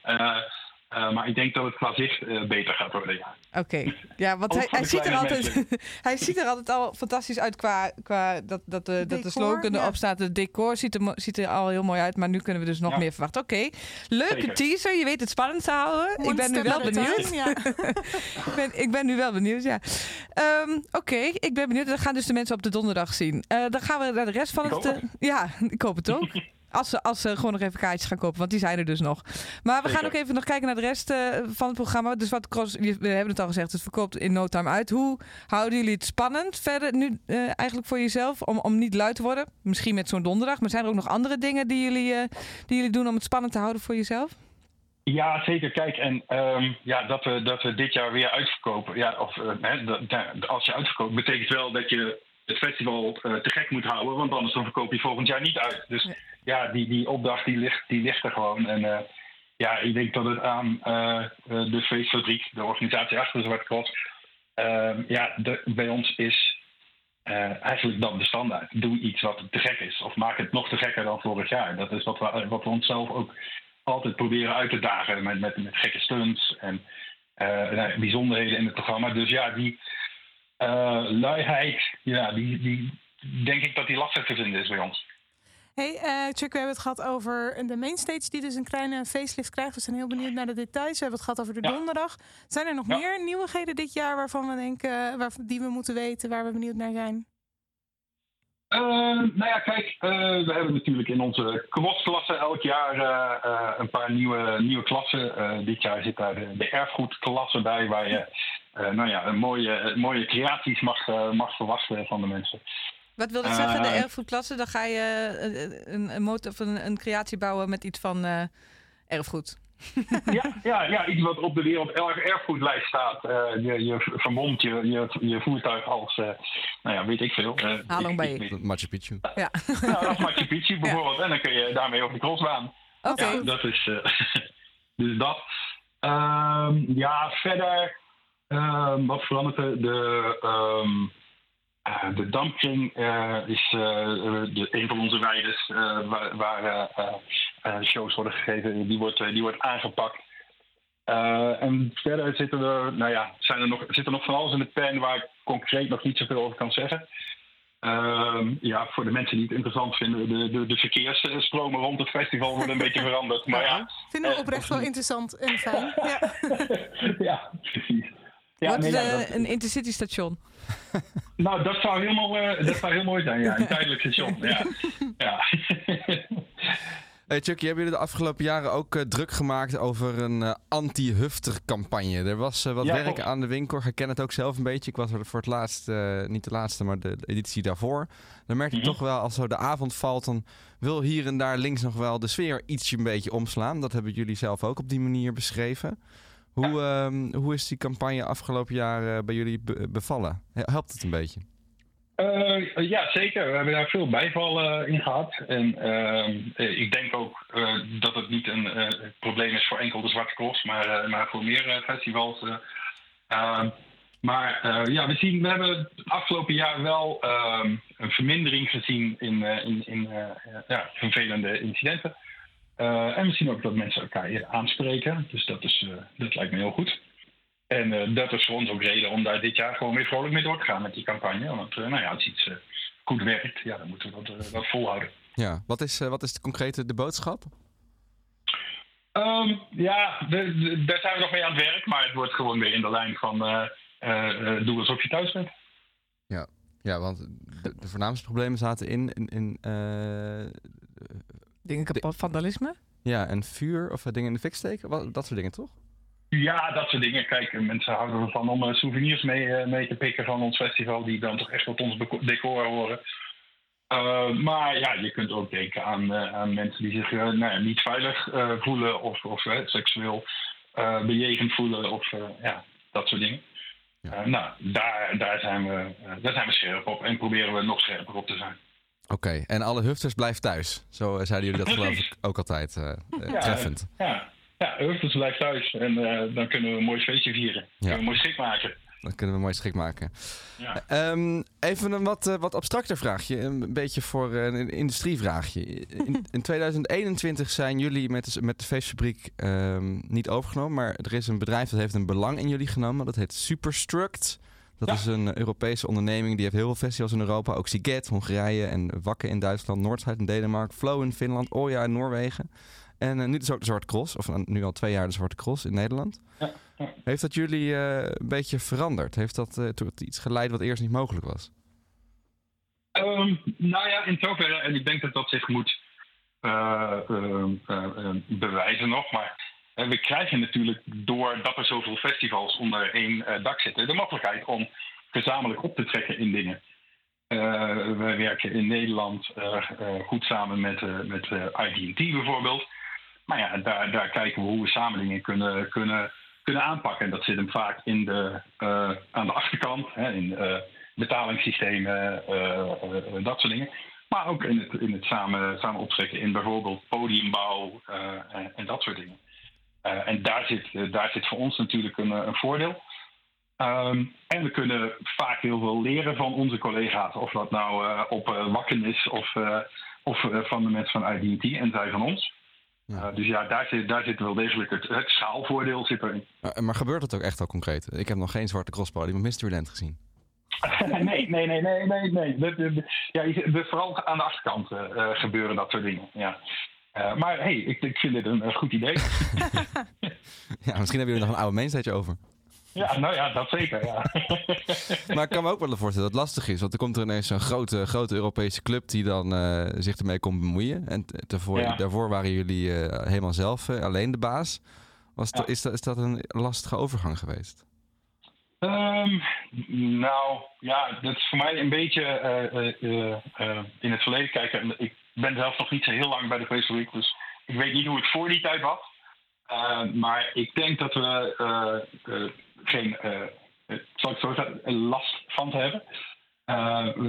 Eh, maar ik denk dat het qua zicht eh, beter gaat worden, ja. Oké, ja, want hij, hij, ziet er altijd, [laughs] hij ziet er altijd al fantastisch uit qua, qua dat, dat, de, dat de slogan ja. erop staat. Het decor ziet er, ziet er al heel mooi uit, maar nu kunnen we dus nog Ja. meer verwachten. Oké, leuke Zeker. teaser. Je weet het spannend te houden. One ik ben nu wel benieuwd. time, Ja. [laughs] ik, ben, ik ben nu wel benieuwd, ja. Ehm, Oké, ik ben benieuwd. Dan gaan dus de mensen op de donderdag zien. Eh, dan gaan we naar de rest van Ik het... hoop ja, [laughs] ik hoop het ook. Als ze, als ze gewoon nog even kaartjes gaan kopen, want die zijn er dus nog. Maar we gaan ook even nog kijken naar de rest eh, van het programma. Dus wat Cross, we hebben het al gezegd, het verkoopt in no time uit. Hoe houden jullie het spannend verder nu eh, eigenlijk voor jezelf? Om, om niet luid te worden? Misschien met zo'n donderdag. Maar zijn er ook nog andere dingen die jullie, eh, die jullie doen om het spannend te houden voor jezelf? Ja, zeker. Kijk, en ehm, ja, dat, we, dat we dit jaar weer uitverkopen. Ja, of hè, dat- als je uitverkoopt, betekent wel dat je het festival te gek moet houden. Want anders dan verkoop je volgend jaar niet uit. Dus Ja. die, die opdracht die ligt, die ligt er gewoon. En eh, ja, ik denk dat het aan eh, eh, de feestfabriek, de organisatie achter de Zwarte Cross, ehm, ja, de- bij ons is eigenlijk dat de standaard. Doe iets wat te gek is. Of maak het nog te gekker dan vorig jaar. Dat is wat we, wat we onszelf ook altijd proberen uit te dagen. Met, met, met gekke stunts en nou, bijzonderheden in het programma. Dus ja, die eh, luiheid, ja, die, die denk ik dat die lastig te vinden is bij ons. Hey, eh, Chuck, we hebben het gehad over de mainstage die dus een kleine facelift krijgt. We zijn heel benieuwd naar de details. We hebben het gehad over de Ja. donderdag. Zijn er nog Ja. meer nieuwigheden dit jaar waarvan we denken, eh, waar, die we moeten weten, waar we benieuwd naar zijn? Eh, nou ja, kijk, eh, we hebben natuurlijk in onze kwostklasse elk jaar eh, eh, een paar nieuwe, nieuwe klassen. Eh, dit jaar zit daar de, de erfgoedklasse bij, waar je eh, nou ja, een mooie, mooie creaties mag, eh, mag verwachten van de mensen. Wat wil dat zeggen, de Eh, erfgoedklasse? Dan ga je eh, een, een, motor, of een, een creatie bouwen met iets van eh, erfgoed. [laughs] Ja, ja, ja, iets wat op de wereld erg erfgoedlijst staat. Eh, je, je vermomt je, je, je voertuig als, eh, nou ja, weet ik veel. Eh, Halong ik- ik weet- Machu Picchu. Ja, Nou, als Machu Picchu [laughs] bijvoorbeeld. En dan kun je daarmee over de crossbaan. oké. Ja, dat is. eh, [laughs] dus dat. Ehm, ja, verder. ehm, wat verandert er? De, ehm, eh, de dampkring eh, is eh, de, een van onze weides eh, waar, waar shows worden gegeven. Die wordt, die wordt aangepakt. En verder zitten er, nou ja, zijn er nog, zit er nog van alles in de pen waar ik concreet nog niet zoveel over kan zeggen. Ehm, ja, voor de mensen die het interessant vinden, de, de, de verkeersstromen rond het festival worden een beetje veranderd. Maar ja, Vinden we oprecht wel interessant en fijn. Ja. [laughs] ja, precies. Ja, Wordt nee, het ja, dat- een intercity station? [laughs] nou, dat zou, helemaal, eh, dat zou heel mooi zijn, ja. Een tijdelijk station, ja. ja. [laughs] Hey Chucky, hebben jullie de afgelopen jaren ook eh, druk gemaakt over een eh, anti-hufter-campagne? Er was wat Ja, werk klopt. aan de winkel. Ik ken het ook zelf een beetje. Ik was er voor het laatst, niet de laatste, maar de, de editie daarvoor. Dan merk je Mhm. toch wel, als zo de avond valt, dan wil hier en daar links nog wel de sfeer ietsje een beetje omslaan. Dat hebben jullie zelf ook op die manier beschreven. Hoe, ehm, hoe is die campagne afgelopen jaar eh, bij jullie be- bevallen? Helpt het een beetje? Eh, ja, zeker. We hebben daar veel bijval eh, in gehad. En ehm, eh, ik denk ook dat het niet een probleem is voor enkel de Zwarte Cross, maar, maar voor meer festivals. eh. Ehm, maar ja, we, zien, we hebben het afgelopen jaar wel een vermindering gezien in, in, in ja, vervelende incidenten. Eh, en we zien ook dat mensen elkaar eerder aanspreken. Dus dat, is, eh, dat lijkt me heel goed. En eh, dat is voor ons ook reden om daar dit jaar gewoon weer vrolijk mee door te gaan met die campagne. Want nou ja, als iets goed werkt, ja, dan moeten we dat, dat volhouden. Ja, wat is, wat is de concrete de boodschap? Ehm, ja, de- de- daar zijn we nog mee aan het werk. Maar het wordt gewoon weer in de lijn van doe alsof je thuis bent. Ja, want de, de voornaamste problemen zaten in, in, in Dingen kapot, vandalisme? ja, en vuur of eh, dingen in de fik steken. Wat, dat soort dingen, toch? Ja, dat soort dingen. Kijk, mensen houden ervan om eh, souvenirs mee, eh, mee te pikken van ons festival, die dan toch echt tot ons decor horen. Eh, maar ja, je kunt ook denken aan, eh, aan mensen die zich eh, nou ja, niet veilig eh, voelen of, of eh, seksueel eh, bejegend voelen of eh, ja, dat soort dingen. Ja. Eh, nou, daar, daar, zijn we, eh, daar zijn we scherp op en proberen we nog scherper op te zijn. Oké, en alle hufters blijven thuis. Zo eh, zeiden jullie dat geloof ik ook altijd eh, eh, Ja, treffend. Ja, ja Hurtels blijft thuis en dan kunnen we een mooi feestje vieren. Kunnen we een mooi schik maken. Dan kunnen we mooi schik maken. Ja. Ehm, even een wat, wat abstracter vraagje. Een beetje voor een industrievraagje. In, in 2021 zijn jullie met de, met de feestfabriek ehm, niet overgenomen. Maar er is een bedrijf dat heeft een belang in jullie genomen. Dat heet Superstruct. Dat Ja. is een Europese onderneming. Die heeft heel veel festivals in Europa. Ook Siget, Hongarije en Wakke in Duitsland. Noordside in Denemarken. Flow in Finland. Oja in Noorwegen. En eh, nu dus ook de Zwarte Cross. Of eh, nu al twee jaar de Zwarte Cross in Nederland. Ja, ja. Heeft dat jullie eh, een beetje veranderd? Heeft dat eh, tot iets geleid wat eerst niet mogelijk was? Ehm, nou ja, in zoverre, en ik denk dat dat zich moet eh, ehm, eh, eh, bewijzen nog, maar we krijgen natuurlijk doordat er zoveel festivals onder één eh, dak zitten, de mogelijkheid om gezamenlijk op te trekken in dingen. Eh, wij werken in Nederland eh, goed samen met, met IDT bijvoorbeeld. Maar ja, daar, daar kijken we hoe we samen dingen kunnen, kunnen, kunnen aanpakken. En dat zit hem vaak in de, aan de achterkant, hè, in betalingssystemen, dat soort dingen. Maar ook in het, in het samen, samen optrekken in bijvoorbeeld podiumbouw en dat soort dingen. Eh, en daar zit, eh, daar zit voor ons natuurlijk een, eh, een voordeel. Ehm, en we kunnen vaak heel veel leren van onze collega's. Of dat nou op Wakken is of, of van de mensen van IDT en zij van ons. Ja. Dus ja, daar zit, daar zit wel degelijk het, het schaalvoordeel zit erin. Maar, maar gebeurt het ook echt al concreet? Ik heb nog geen Zwarte Cross podium op Mysteryland gezien. [laughs] nee, nee, nee, nee, nee, nee. Ja, vooral aan de achterkant gebeuren dat soort dingen. Ja. Eh, maar hey, ik, ik vind dit een, goed idee. [laughs] Ja, misschien hebben jullie nog een oude mainstage over. ja, nou ja, dat zeker. Ja. [laughs] Maar ik kan me ook wel voorstellen dat het lastig is. Want er komt er ineens een grote, grote Europese club die dan eh, zich ermee komt bemoeien. En daarvoor, Ja. daarvoor waren jullie eh, helemaal zelf alleen de baas. Was Ja. is, dat, is dat een lastige overgang geweest? Ehm, nou, ja, dat is voor mij een beetje in het verleden kijken. Ik ben zelf nog niet zo heel lang bij de Face Week, dus ik weet niet hoe het voor die tijd was. Eh, maar ik denk dat we eh, geen, zal ik zo zeggen, last van te hebben.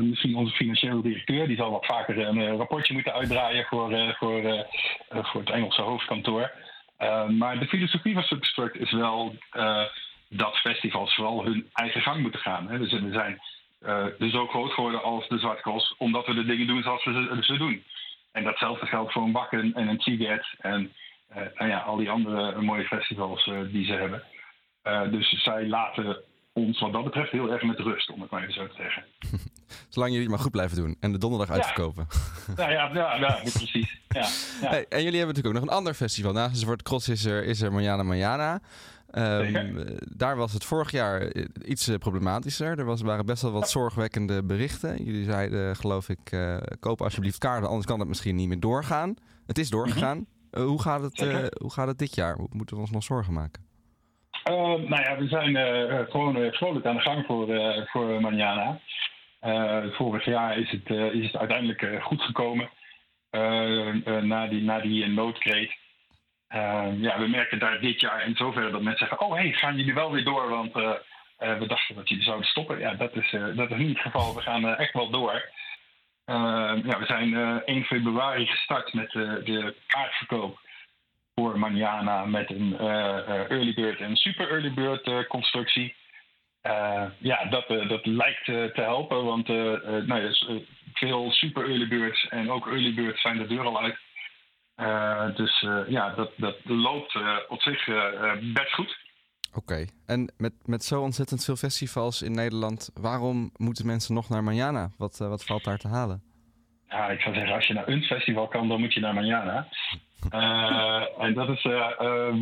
Misschien onze financiële directeur, die zal wat vaker een rapportje moeten uitdraaien voor, voor, voor het Engelse hoofdkantoor. Maar de filosofie van Substruct is wel dat festivals vooral hun eigen gang moeten gaan. Hè. Dus we zijn dus ook groot geworden als de Zwarte Cross, omdat we de dingen doen zoals we ze, ze doen. En datzelfde geldt voor een Wakken en een Tiget en eh, nou ja, al die andere mooie festivals eh, die ze hebben. Eh, dus zij laten ons wat dat betreft heel erg met rust, om het maar even zo te zeggen. [laughs] Zolang jullie het maar goed blijven doen en de donderdag uitverkopen. Nou ja, ja, ja precies. Ja, ja. En jullie hebben natuurlijk ook nog een ander festival. Naast de Zwarte Cross is er, is er Manjana Manjana. Ehm, eh, daar was het vorig jaar eh, iets eh, problematischer. Er was, waren best wel wat zorgwekkende berichten. Jullie zeiden, geloof ik, koop alsjeblieft kaarten, anders kan het misschien niet meer doorgaan. Het is doorgegaan. Eh, hoe, gaat het, hoe gaat het dit jaar? Hoe moeten we ons nog zorgen maken? Eh, nou ja, we zijn gewoon eh, vrolijk aan de gang voor, voor Manjana. Vorig jaar is het, is het uiteindelijk goed gekomen eh, eh, na die, na die noodkreet. Eh, ja, we merken daar dit jaar in zoverre dat mensen zeggen: Oh, hey, gaan jullie wel weer door? Want eh, eh, we dachten dat jullie zouden stoppen. Ja, dat is, eh, dat is niet het geval. We gaan echt wel door. Eh, ja, we zijn eh 1 februari gestart met de kaartverkoop voor Manjana met een early bird en super early bird constructie. Eh, ja, dat, dat lijkt te helpen, want nou, ja, s- eh, veel super early birds en ook early birds zijn de deur al uit. Eh, dus eh, ja, dat, dat loopt eh, op zich best goed. Oké. En met, met zo ontzettend veel festivals in Nederland, waarom moeten mensen nog naar Manjana? Wat, wat valt daar te halen? Ja, ik zou zeggen, als je naar een festival kan, dan moet je naar Manjana. [laughs] En dat is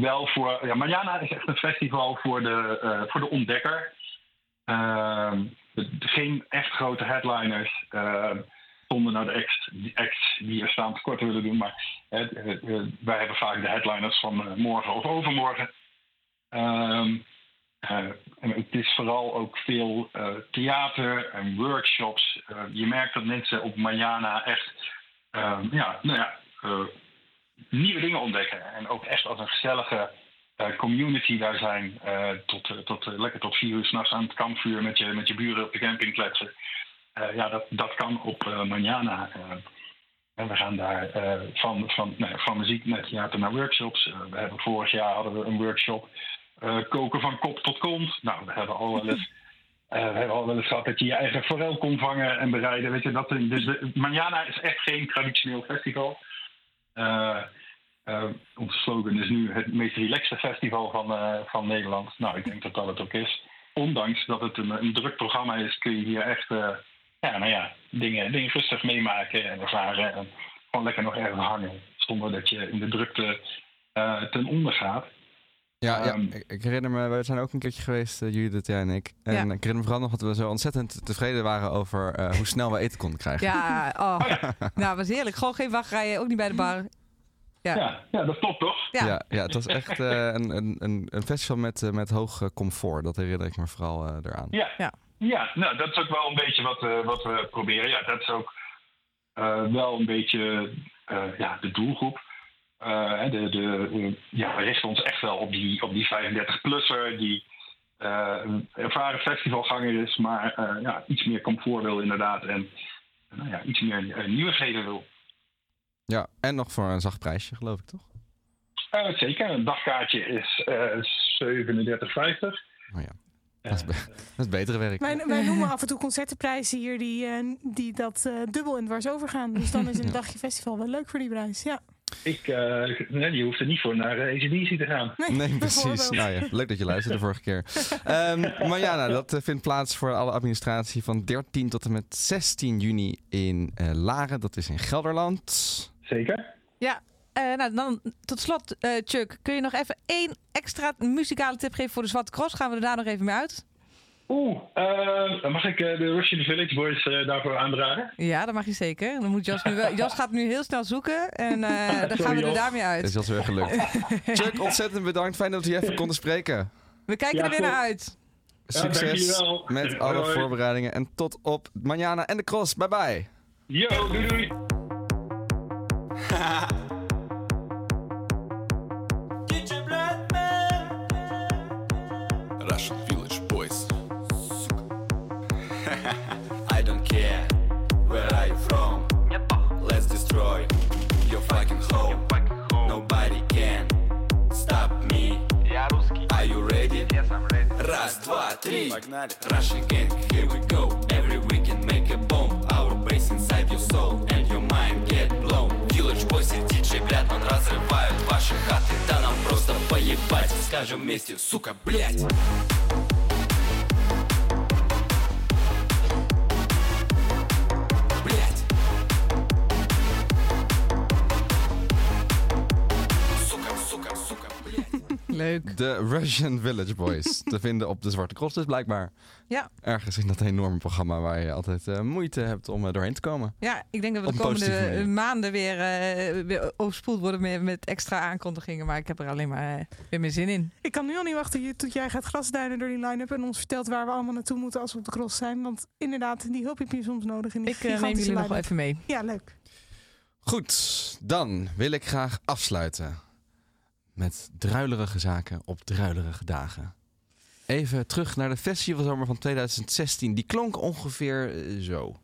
wel voor. Ja, Manjana is echt een festival voor de, voor de ontdekker. Ehm, geen echt grote headliners. Zonder nou de acts, die acts die er staan tekort willen doen. Maar wij hebben vaak de headliners van eh, morgen of overmorgen. Ehm, eh, en het is vooral ook veel eh, theater en workshops. Je merkt dat mensen op Mariana echt ehm, ja, nou ja, nieuwe dingen ontdekken. En ook echt als een gezellige community daar zijn. tot, tot, lekker tot vier uur s'nachts aan het kampvuur met je, met je buren op de camping kletsen. Eh, ja, dat, dat kan op eh Mariana. eh. en we gaan daar van, van, van muziek naar theater naar workshops. We hebben vorig jaar hadden we een workshop koken van kop tot kont. Nou, we hebben al wel eens, [laughs] we hebben al wel eens gehad dat je je eigen forel kon vangen en bereiden. Weet je, dat, dus de, Manjana is echt geen traditioneel festival. Eh, onze slogan is nu het meest relaxte festival van, van Nederland. Nou, ik denk dat dat het ook is. Ondanks dat het een, een druk programma is, kun je hier echt ja, nou ja, dingen, dingen rustig meemaken en ervaren. En gewoon lekker nog ergens hangen. Zonder dat je in de drukte eh, ten onder gaat. Ja, ja Ehm, ik, ik herinner me, we zijn ook een keertje geweest, uh, Judith, jij en ik. En Ja. ik herinner me vooral nog dat we zo ontzettend tevreden waren over eh, hoe snel we eten konden krijgen. Ja, [laughs] oh. nou, was heerlijk. Gewoon geen wachtrijen, ook niet bij de bar. Ja. Ja, ja dat klopt toch? Ja. Ja, ja, het was echt eh, een, een, een, een festival met, met hoog comfort. Dat herinner ik me vooral eh, eraan. Ja. Ja. Ja. nou, dat is ook wel een beetje wat, eh, wat we proberen. Ja, dat is ook eh, wel een beetje eh, ja, de doelgroep. De, de, ja, we richten ons echt wel op die, op die 35-plusser die ervaren festivalganger is, maar ja, iets meer comfort wil inderdaad. En nou ja, iets meer nieuwigheden wil. Ja, en nog voor een zacht prijsje, geloof ik toch? Zeker, een dagkaartje is eh 37,50. Oh ja, dat is, be- dat is betere werk. Wij, wij noemen af en toe concertenprijzen hier die, eh, die dat eh, dubbel en dwars overgaan. Dus dan is een [laughs] dagje festival wel leuk voor die prijs. Ja. Ik, eh, nee, je hoeft er niet voor naar uh, ACDC te gaan. Nee, [laughs] precies. bijvoorbeeld. Nou ja, leuk dat je luisterde de vorige keer. Ehm maar ja, nou, dat eh, vindt plaats voor alle administratie van 13 tot en met 16 juni in eh, Laren. Dat is in Gelderland. Zeker. Ja, eh, nou dan tot slot, eh, Chuck, kun je nog even één extra muzikale tip geven voor de Zwarte Cross? Gaan we er daar nog even mee uit? Oeh, eh, dan mag ik eh, de Russian Village Boys eh, daarvoor aandragen? Ja, dat mag je zeker. Dan moet Jas, nu wel, [laughs] Jas gaat nu heel snel zoeken en eh, [laughs] dan Sorry, gaan we er Jos. daarmee Dat is uit. wel weer gelukt. [laughs] Chuck, ontzettend bedankt. Fijn dat we je even konden spreken. We kijken Ja, er weer naar uit. Succes dankjewel. met alle Hoi. voorbereidingen. En tot op Manjana en de cross. Bye bye. Yo, doei doei. Два, три. Russian gang, here we go. Every weekend make a bomb. Our bass inside your soul and your mind get blown. Village Boys и DJ Блятман разрывают ваши хаты. Да нам просто поебать. Скажем вместе, сука, блять. Leuk. De Russian Village Boys. [laughs] te vinden op de Zwarte Cross dus blijkbaar. Ja. Ergens in dat enorme programma waar je altijd eh, moeite hebt om er doorheen te komen. Ja, ik denk dat we Op de komende maanden weer, eh, weer overspoeld worden met, met extra aankondigingen. Maar ik heb er alleen maar eh, weer meer zin in. Ik kan nu al niet wachten je- tot jij gaat grasduinen door die line-up en ons vertelt waar we allemaal naartoe moeten als we op de cross zijn. Want inderdaad, die hulp heb je soms nodig in die Ik eh, neem jullie nog wel even mee. Ja, leuk. Goed, dan wil ik graag afsluiten met druilerige zaken op druilerige dagen. Even terug naar de festivalzomer van 2016. Die klonk ongeveer eh, zo.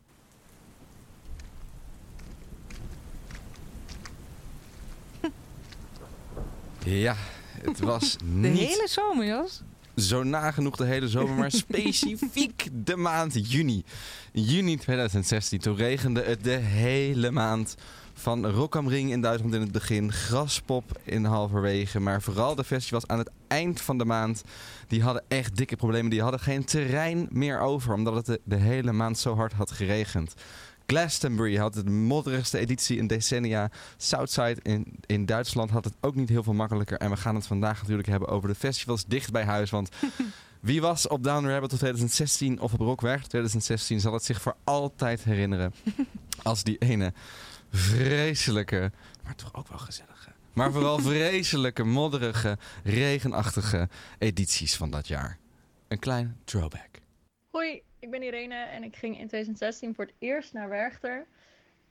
Ja, het [laughs] was De niet hele zomer, Jas. zo nagenoeg de hele zomer, maar [laughs] specifiek de maand juni. In juni 2016, toen regende het de hele maand. Van Rock am Ring in Duitsland in het begin, Graspop in halverwege. Maar vooral de festivals aan het eind van de maand, die hadden echt dikke problemen. Die hadden geen terrein meer over, omdat het de, de hele maand zo hard had geregend. Glastonbury had de modderigste editie in decennia. Southside in, in Duitsland had het ook niet heel veel makkelijker. En we gaan het vandaag natuurlijk hebben over de festivals dicht bij huis. Want [laughs] wie was op Down Rabbit tot 2016 of op Rockwerk 2016 zal het zich voor altijd herinneren. [laughs] als die ene vreselijke, maar toch ook wel gezellige Maar vooral [laughs] vreselijke, modderige, regenachtige edities van dat jaar. Een klein throwback. Hoi, ik ben Irene en ik ging in 2016 voor het eerst naar Werchter.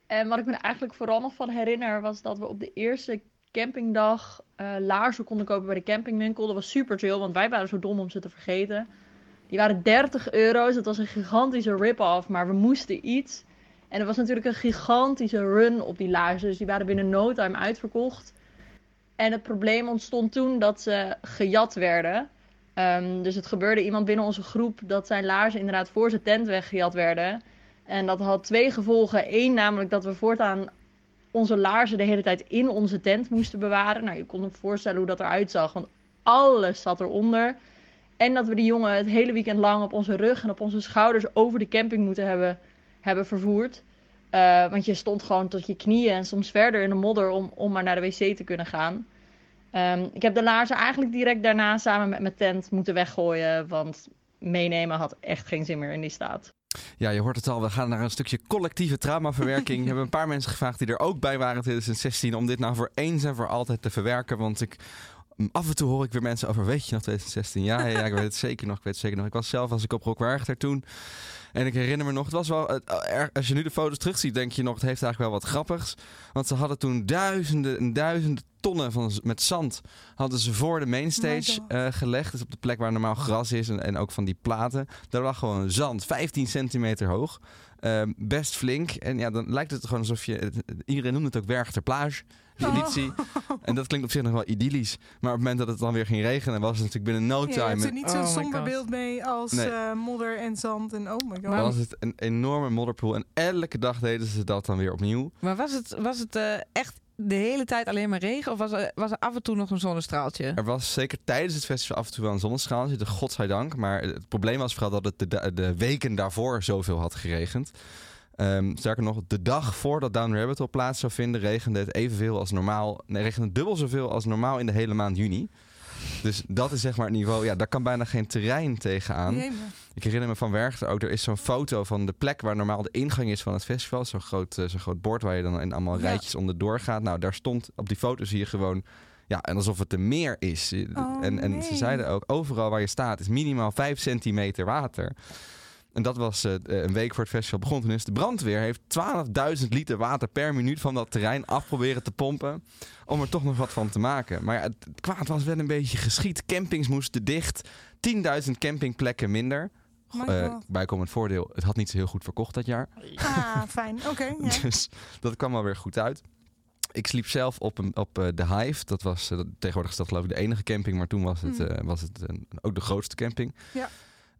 En wat ik me eigenlijk vooral nog van herinner was dat we op de eerste campingdag eh, laarzen konden kopen bij de campingwinkel. Dat was super chill, want wij waren zo dom om ze te vergeten. Die waren 30 euro's. Dat was een gigantische rip-off, maar we moesten iets. En er was natuurlijk een gigantische run op die laarzen. Dus die waren binnen no time uitverkocht. En het probleem ontstond toen dat ze gejat werden. Ehm, dus het gebeurde iemand binnen onze groep dat zijn laarzen inderdaad voor zijn tent weggejat werden. En dat had twee gevolgen. Eén, namelijk dat we voortaan onze laarzen de hele tijd in onze tent moesten bewaren. Nou, je kon je voorstellen hoe dat eruit zag, want alles zat eronder. En dat we die jongen het hele weekend lang op onze rug en op onze schouders over de camping moeten hebben, hebben vervoerd. Eh, want je stond gewoon tot je knieën en soms verder in de modder om, om maar naar de wc te kunnen gaan. Ehm, ik heb de laarzen eigenlijk direct daarna samen met mijn tent moeten weggooien. Want meenemen had echt geen zin meer in die staat. Ja, je hoort het al. We gaan naar een stukje collectieve traumaverwerking. [laughs] We hebben een paar mensen gevraagd die er ook bij waren in 2016 om dit nou voor eens en voor altijd te verwerken. Want ik af en toe hoor ik weer mensen over, weet je nog 2016? Ja, ja, ja, ik weet het zeker nog. Ik weet het zeker nog. Ik was zelf als ik op Rock Werchter toen. En ik herinner me nog, het was wel, er- als je nu de foto's terugziet, denk je nog, het heeft eigenlijk wel wat grappigs. Want ze hadden toen duizenden en duizenden tonnen van, met zand hadden ze voor de mainstage God. eh, gelegd. Dus op de plek waar normaal gras is en, en ook van die platen. Daar lag gewoon zand, 15 centimeter hoog. Ehm, best flink. En ja, dan lijkt het gewoon alsof je... Iedereen noemt het ook Werchter Plage, de Oh. En dat klinkt op zich nog wel idyllisch. Maar op het moment dat het dan weer ging regenen, was het natuurlijk binnen no Ja, je hebt time... er niet Oh zo'n my somber beeld mee als Nee. eh, modder en zand en oh my god. Dan was het een enorme modderpoel. En elke dag deden ze dat dan weer opnieuw. Maar was het, was het eh, echt de hele tijd alleen maar regen? Of was er, was er af en toe nog een zonnestraaltje? Er was zeker tijdens het festival af en toe wel een zonnestraal. Zitten, godzijdank. Maar het probleem was vooral dat het de, de weken daarvoor zoveel had geregend. Ehm, sterker nog, de dag voordat Down Rabbit Hole plaats zou vinden, regende het evenveel als normaal. Nee, regende het dubbel zoveel als normaal in de hele maand juni. Dus dat is zeg maar het niveau. Ja, daar kan bijna geen terrein tegenaan. Ik herinner me van Werchter ook, er is zo'n foto van de plek waar normaal de ingang is van het festival. Zo'n groot, eh, zo'n groot bord waar je dan in allemaal Ja. rijtjes onderdoor gaat. Nou, daar stond op die foto zie je gewoon, ja, en alsof het een meer is. Oh, en en ze zeiden ook, overal waar je staat is minimaal 5 centimeter water. En dat was eh, een week voor het festival begon. Toen is de brandweer heeft 12.000 liter water per minuut van dat terrein af proberen te pompen. Om er toch nog wat van te maken. Maar ja, het het kwaad was wel een beetje geschied. Campings moesten dicht. 10.000 campingplekken minder. Eh bijkomend voordeel, het had niet zo heel goed verkocht dat jaar. Ah, fijn. [laughs] Oké. Dus dat kwam wel weer goed uit. Ik sliep zelf op, een, op eh, de Hive. Dat was eh, tegenwoordig is dat geloof ik de enige camping, maar toen was het, Hmm. eh, was het ook de grootste camping. Ja.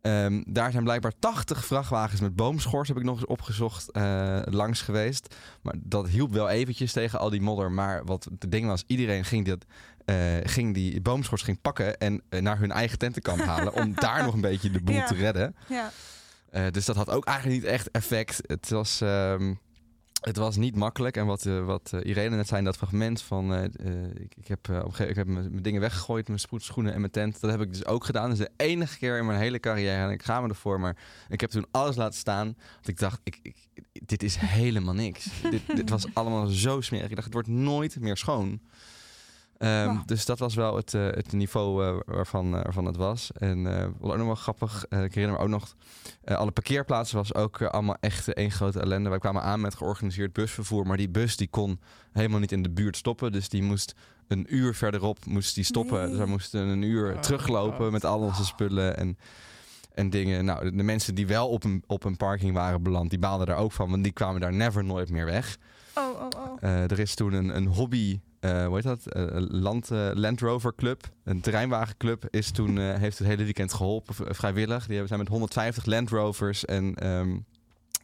Ehm, daar zijn blijkbaar 80 vrachtwagens met boomschors, heb ik nog eens opgezocht, eh, langs geweest. Maar dat hielp wel eventjes tegen al die modder. Maar wat het ding was, iedereen ging, dat, eh, ging die boomschors ging pakken en eh, naar hun eigen tentenkamp [laughs] halen. om daar nog een beetje de boel Ja. te redden. ja. Dus dat had ook eigenlijk niet echt effect. Het was, ehm, het was niet makkelijk. En wat, eh, wat eh, Irene net zei in dat fragment van... eh, ik, ik heb, op een gegeven ik heb mijn, dingen weggegooid, mijn spoedschoenen en mijn tent. Dat heb ik dus ook gedaan. Dat is de enige keer in mijn hele carrière. En ik ga me ervoor, maar ik heb toen alles laten staan. Want ik dacht, ik, ik, dit is helemaal niks. [laughs] dit, dit was allemaal zo smerig. Ik dacht, het wordt nooit meer schoon. Ehm, Wow. Dus dat was wel het, eh, het niveau eh, waarvan, eh, waarvan het was. En wat ook nog wel grappig, ik herinner me ook nog... alle parkeerplaatsen was ook allemaal echt één grote ellende. Wij kwamen aan met georganiseerd busvervoer, maar die bus die kon helemaal niet in de buurt stoppen. Dus die moest een uur verderop moest die stoppen. Nee. Dus wij moesten een uur Oh, teruglopen God. met al onze spullen en, en dingen. Nou, de, de mensen die wel op een, op een parking waren beland, die baalden daar ook van. Want die kwamen daar never nooit meer weg. Oh, oh, oh. Er is toen een, een hobby, eh hoe heet dat? Eh, een land, eh, Land Rover Club, een terreinwagenclub, is toen, eh, heeft het hele weekend geholpen, vrijwillig. Die hebben, zijn met 150 Land Rovers en ehm,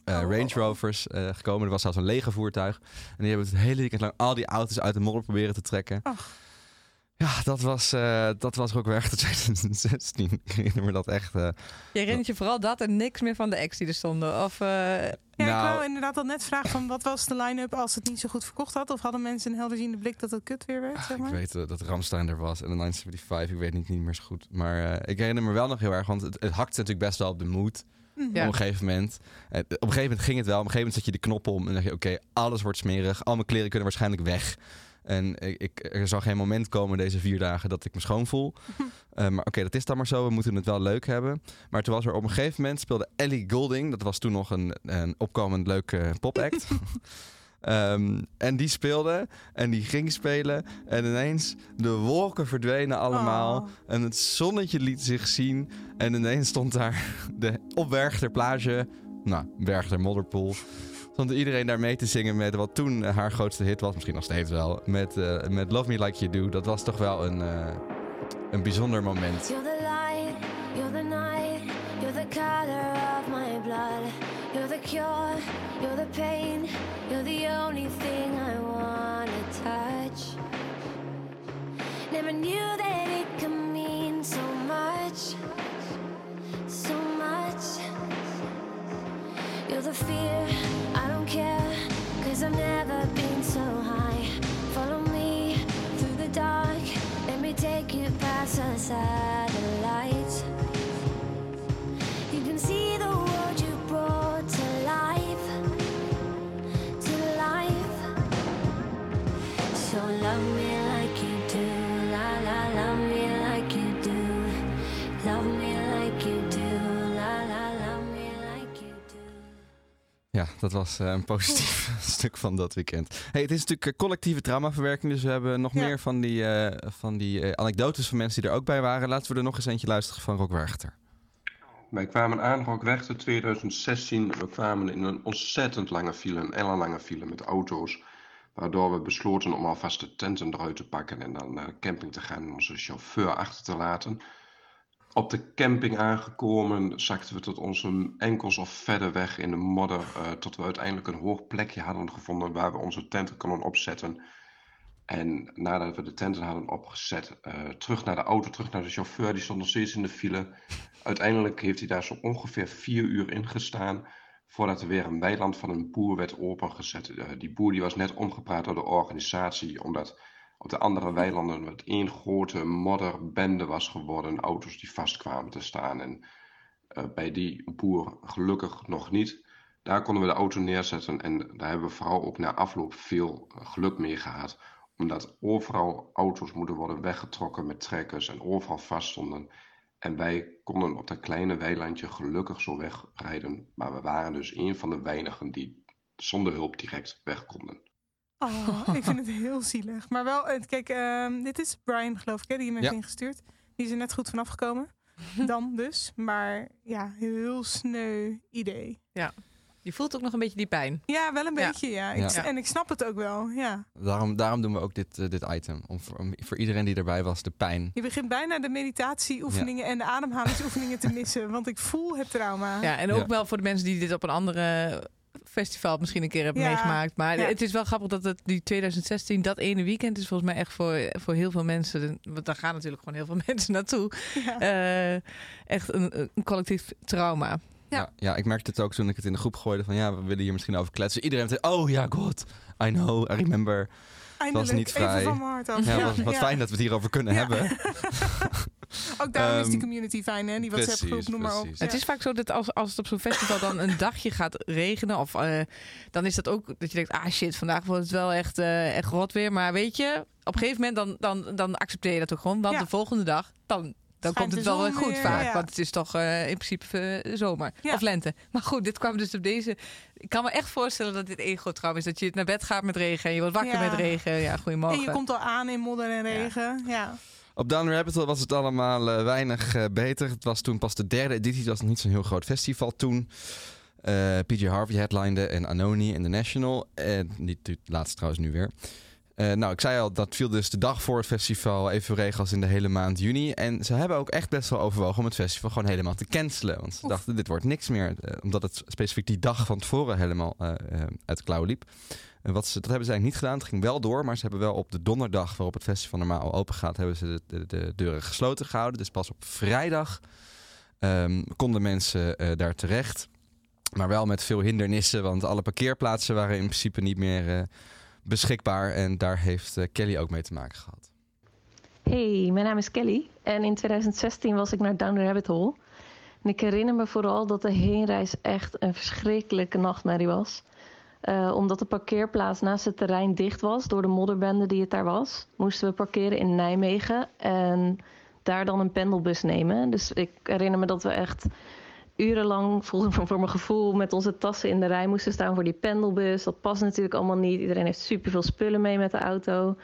eh, Oh, Range. Rovers eh, gekomen. Er was zelfs een lege voertuig. En die hebben het hele weekend lang al die auto's uit de modder proberen te trekken. Ach. Ja, dat was, eh, dat was ook weer echt 2016. Ik herinner me dat echt. eh, Je herinnert je vooral dat en niks meer van de acts die er stonden. Of, eh, Ja, ik Nou- wou inderdaad al net vragen van wat was de line-up als het niet zo goed verkocht had? Of hadden mensen een helderziende blik dat het kut weer werd, zeg Ik maar? weet eh, dat Ramstein er was en de 975, ik weet niet, niet meer zo goed. Maar eh, ik herinner me wel nog heel erg, want het, het hakte natuurlijk best wel op de moed. Mhm. Ja. Op een gegeven moment. Op een gegeven moment ging het wel. Op een gegeven moment zet je de knop om en dan zeg je: Oké, alles wordt smerig. Al mijn kleren kunnen waarschijnlijk weg. En ik, ik, er zal geen moment komen deze vier dagen dat ik me schoon voel. [laughs] Eh, maar oké, dat is dan maar zo. We moeten het wel leuk hebben. Maar toen was er op een gegeven moment speelde Ellie Goulding. Dat was toen nog een, een opkomend leuke popact. [laughs] Ehm, en die speelde en die ging spelen. En ineens de wolken verdwenen allemaal. Oh. En het zonnetje liet zich zien. En ineens stond daar [laughs] de, op Werchter plage, nou, Werchter Modderpool. Stond iedereen daar mee te zingen met wat toen eh, haar grootste hit was. Misschien nog steeds wel. Met, eh, met Love Me Like You Do. Dat was toch wel een, eh, een bijzonder moment. You're the light, you're the night, you're the color of my blood. You're the cure, you're the pain, you're the only thing I wanna touch. Never knew that it could mean so much, so much. You're the fear, I don't care, cause I've never been so high. Follow me through the dark, let me take you past the satellites. You can see the dat was eh, een positief [laughs] [laughs] stuk van dat weekend. Hey, het is natuurlijk eh, collectieve traumaverwerking. Dus we hebben nog Ja. meer van die, eh, van die eh, anekdotes van mensen die er ook bij waren. Laten we er nog eens eentje luisteren van Rock Werchter. Wij kwamen aan Rockrechter 2016. We kwamen in een ontzettend lange file, een ellenlange file met auto's. Waardoor we besloten om alvast de tenten eruit te pakken en dan naar de camping te gaan en onze chauffeur achter te laten. Op de camping aangekomen zakten we tot onze enkels of verder weg in de modder. eh, tot we uiteindelijk een hoog plekje hadden gevonden waar we onze tenten konden opzetten. En nadat we de tenten hadden opgezet, eh, terug naar de auto, terug naar de chauffeur. Die stond nog steeds in de file. Uiteindelijk heeft hij daar zo ongeveer vier uur in gestaan. Voordat er weer een weiland van een boer werd opengezet. Eh, die boer die was net omgepraat door de organisatie. Omdat op de andere weilanden het één grote modderbende was geworden. Auto's die vast kwamen te staan. En eh, bij die boer gelukkig nog niet. Daar konden we de auto neerzetten. En daar hebben we vooral ook na afloop veel eh, geluk mee gehad. Omdat overal auto's moeten worden weggetrokken met trekkers. En overal vaststonden. En wij konden op dat kleine weilandje gelukkig zo wegrijden. Maar we waren dus een van de weinigen die zonder hulp direct weg konden. Oh, ik vind het [laughs] heel zielig. Maar wel, eh, kijk, ehm, dit is Brian, geloof ik, hè, die hem heeft Ja. ingestuurd. Die is er net goed vanaf gekomen. [laughs] Dan dus. Maar ja, heel sneu idee. Je voelt ook nog een beetje die pijn. Ja, wel een Ja. beetje, ja. Ik, Ja. En ik snap het ook wel, ja. Daarom, daarom doen we ook dit, eh, dit item. Om voor, om voor iedereen die erbij was, de pijn. Je begint bijna de meditatieoefeningen en de ademhalingsoefeningen te [laughs] missen. Want ik voel het trauma. Ja, en ook Ja. wel voor de mensen die dit op een andere festival misschien een keer Ja. meegemaakt. Maar Ja. het is wel grappig dat het die 2016, dat ene weekend is volgens mij echt voor, voor heel veel mensen. Want daar gaan natuurlijk gewoon heel veel [laughs] mensen naartoe. Ja. Eh, echt een, een collectief trauma. Ja. Ja. Ja, ik merkte het ook toen ik het in de groep gooide. Van ja, we willen hier misschien over kletsen. Iedereen zei, oh ja, god. I know, I remember. Eindelijk, niet vrij. even van mijn hart af. Ja, wat, wat ja. fijn dat we het hierover kunnen Ja. hebben. [laughs] Ook daarom is die Ehm, community fijn, hè? Die WhatsApp groep, precies, noem maar op. Ja. Het is vaak zo dat als, als het op zo'n festival dan een dagje gaat regenen, of, eh, dan is dat ook dat je denkt, ah shit, vandaag wordt het wel echt, eh, echt rot weer. Maar weet je, op een gegeven moment dan, dan, dan accepteer je dat ook gewoon. Want Ja. de volgende dag, dan, dan Schijnt komt het wel weer goed weer, vaak. ja. Want het is toch eh, in principe zomer Ja. of lente. Maar goed, dit kwam dus op deze... Ik kan me echt voorstellen dat dit groot trauma is. Dat je naar bed gaat met regen en je wordt wakker Ja. met regen. Ja, goedemorgen. En je komt al aan in modder en regen. Ja. Op Down Rabbit was het allemaal eh, weinig eh, beter. Het was toen pas de derde editie. Het was nog niet zo'n heel groot festival toen. Eh, PJ Harvey headlinede en Anoni en The National. En niet het laatste trouwens nu weer. Nou, ik zei al, dat viel dus de dag voor het festival even regels als in de hele maand juni. En ze hebben ook echt best wel overwogen om het festival gewoon helemaal te cancelen. Want ze Oef. dachten, dit wordt niks meer. omdat het specifiek die dag van tevoren helemaal uit de klauwen liep. En wat ze, dat hebben ze eigenlijk niet gedaan. Het ging wel door, maar ze hebben wel op de donderdag waarop het festival normaal open gaat, hebben ze de, de, de deuren gesloten gehouden. Dus pas op vrijdag ehm, konden mensen eh, daar terecht. Maar wel met veel hindernissen, want alle parkeerplaatsen waren in principe niet meer eh, beschikbaar. En daar heeft eh, Kelly ook mee te maken gehad. Hey, mijn naam is Kelly en in 2016 was ik naar Down the Rabbit Hole. En ik herinner me vooral dat de heenreis echt een verschrikkelijke nachtmerrie was. Eh, omdat de parkeerplaats naast het terrein dicht was door de modderbende die het daar was, moesten we parkeren in Nijmegen en daar dan een pendelbus nemen. Dus ik herinner me dat we echt urenlang, voor, mijn gevoel, met onze tassen in de rij moesten staan voor die pendelbus. Dat past natuurlijk allemaal niet. Iedereen heeft superveel spullen mee met de auto.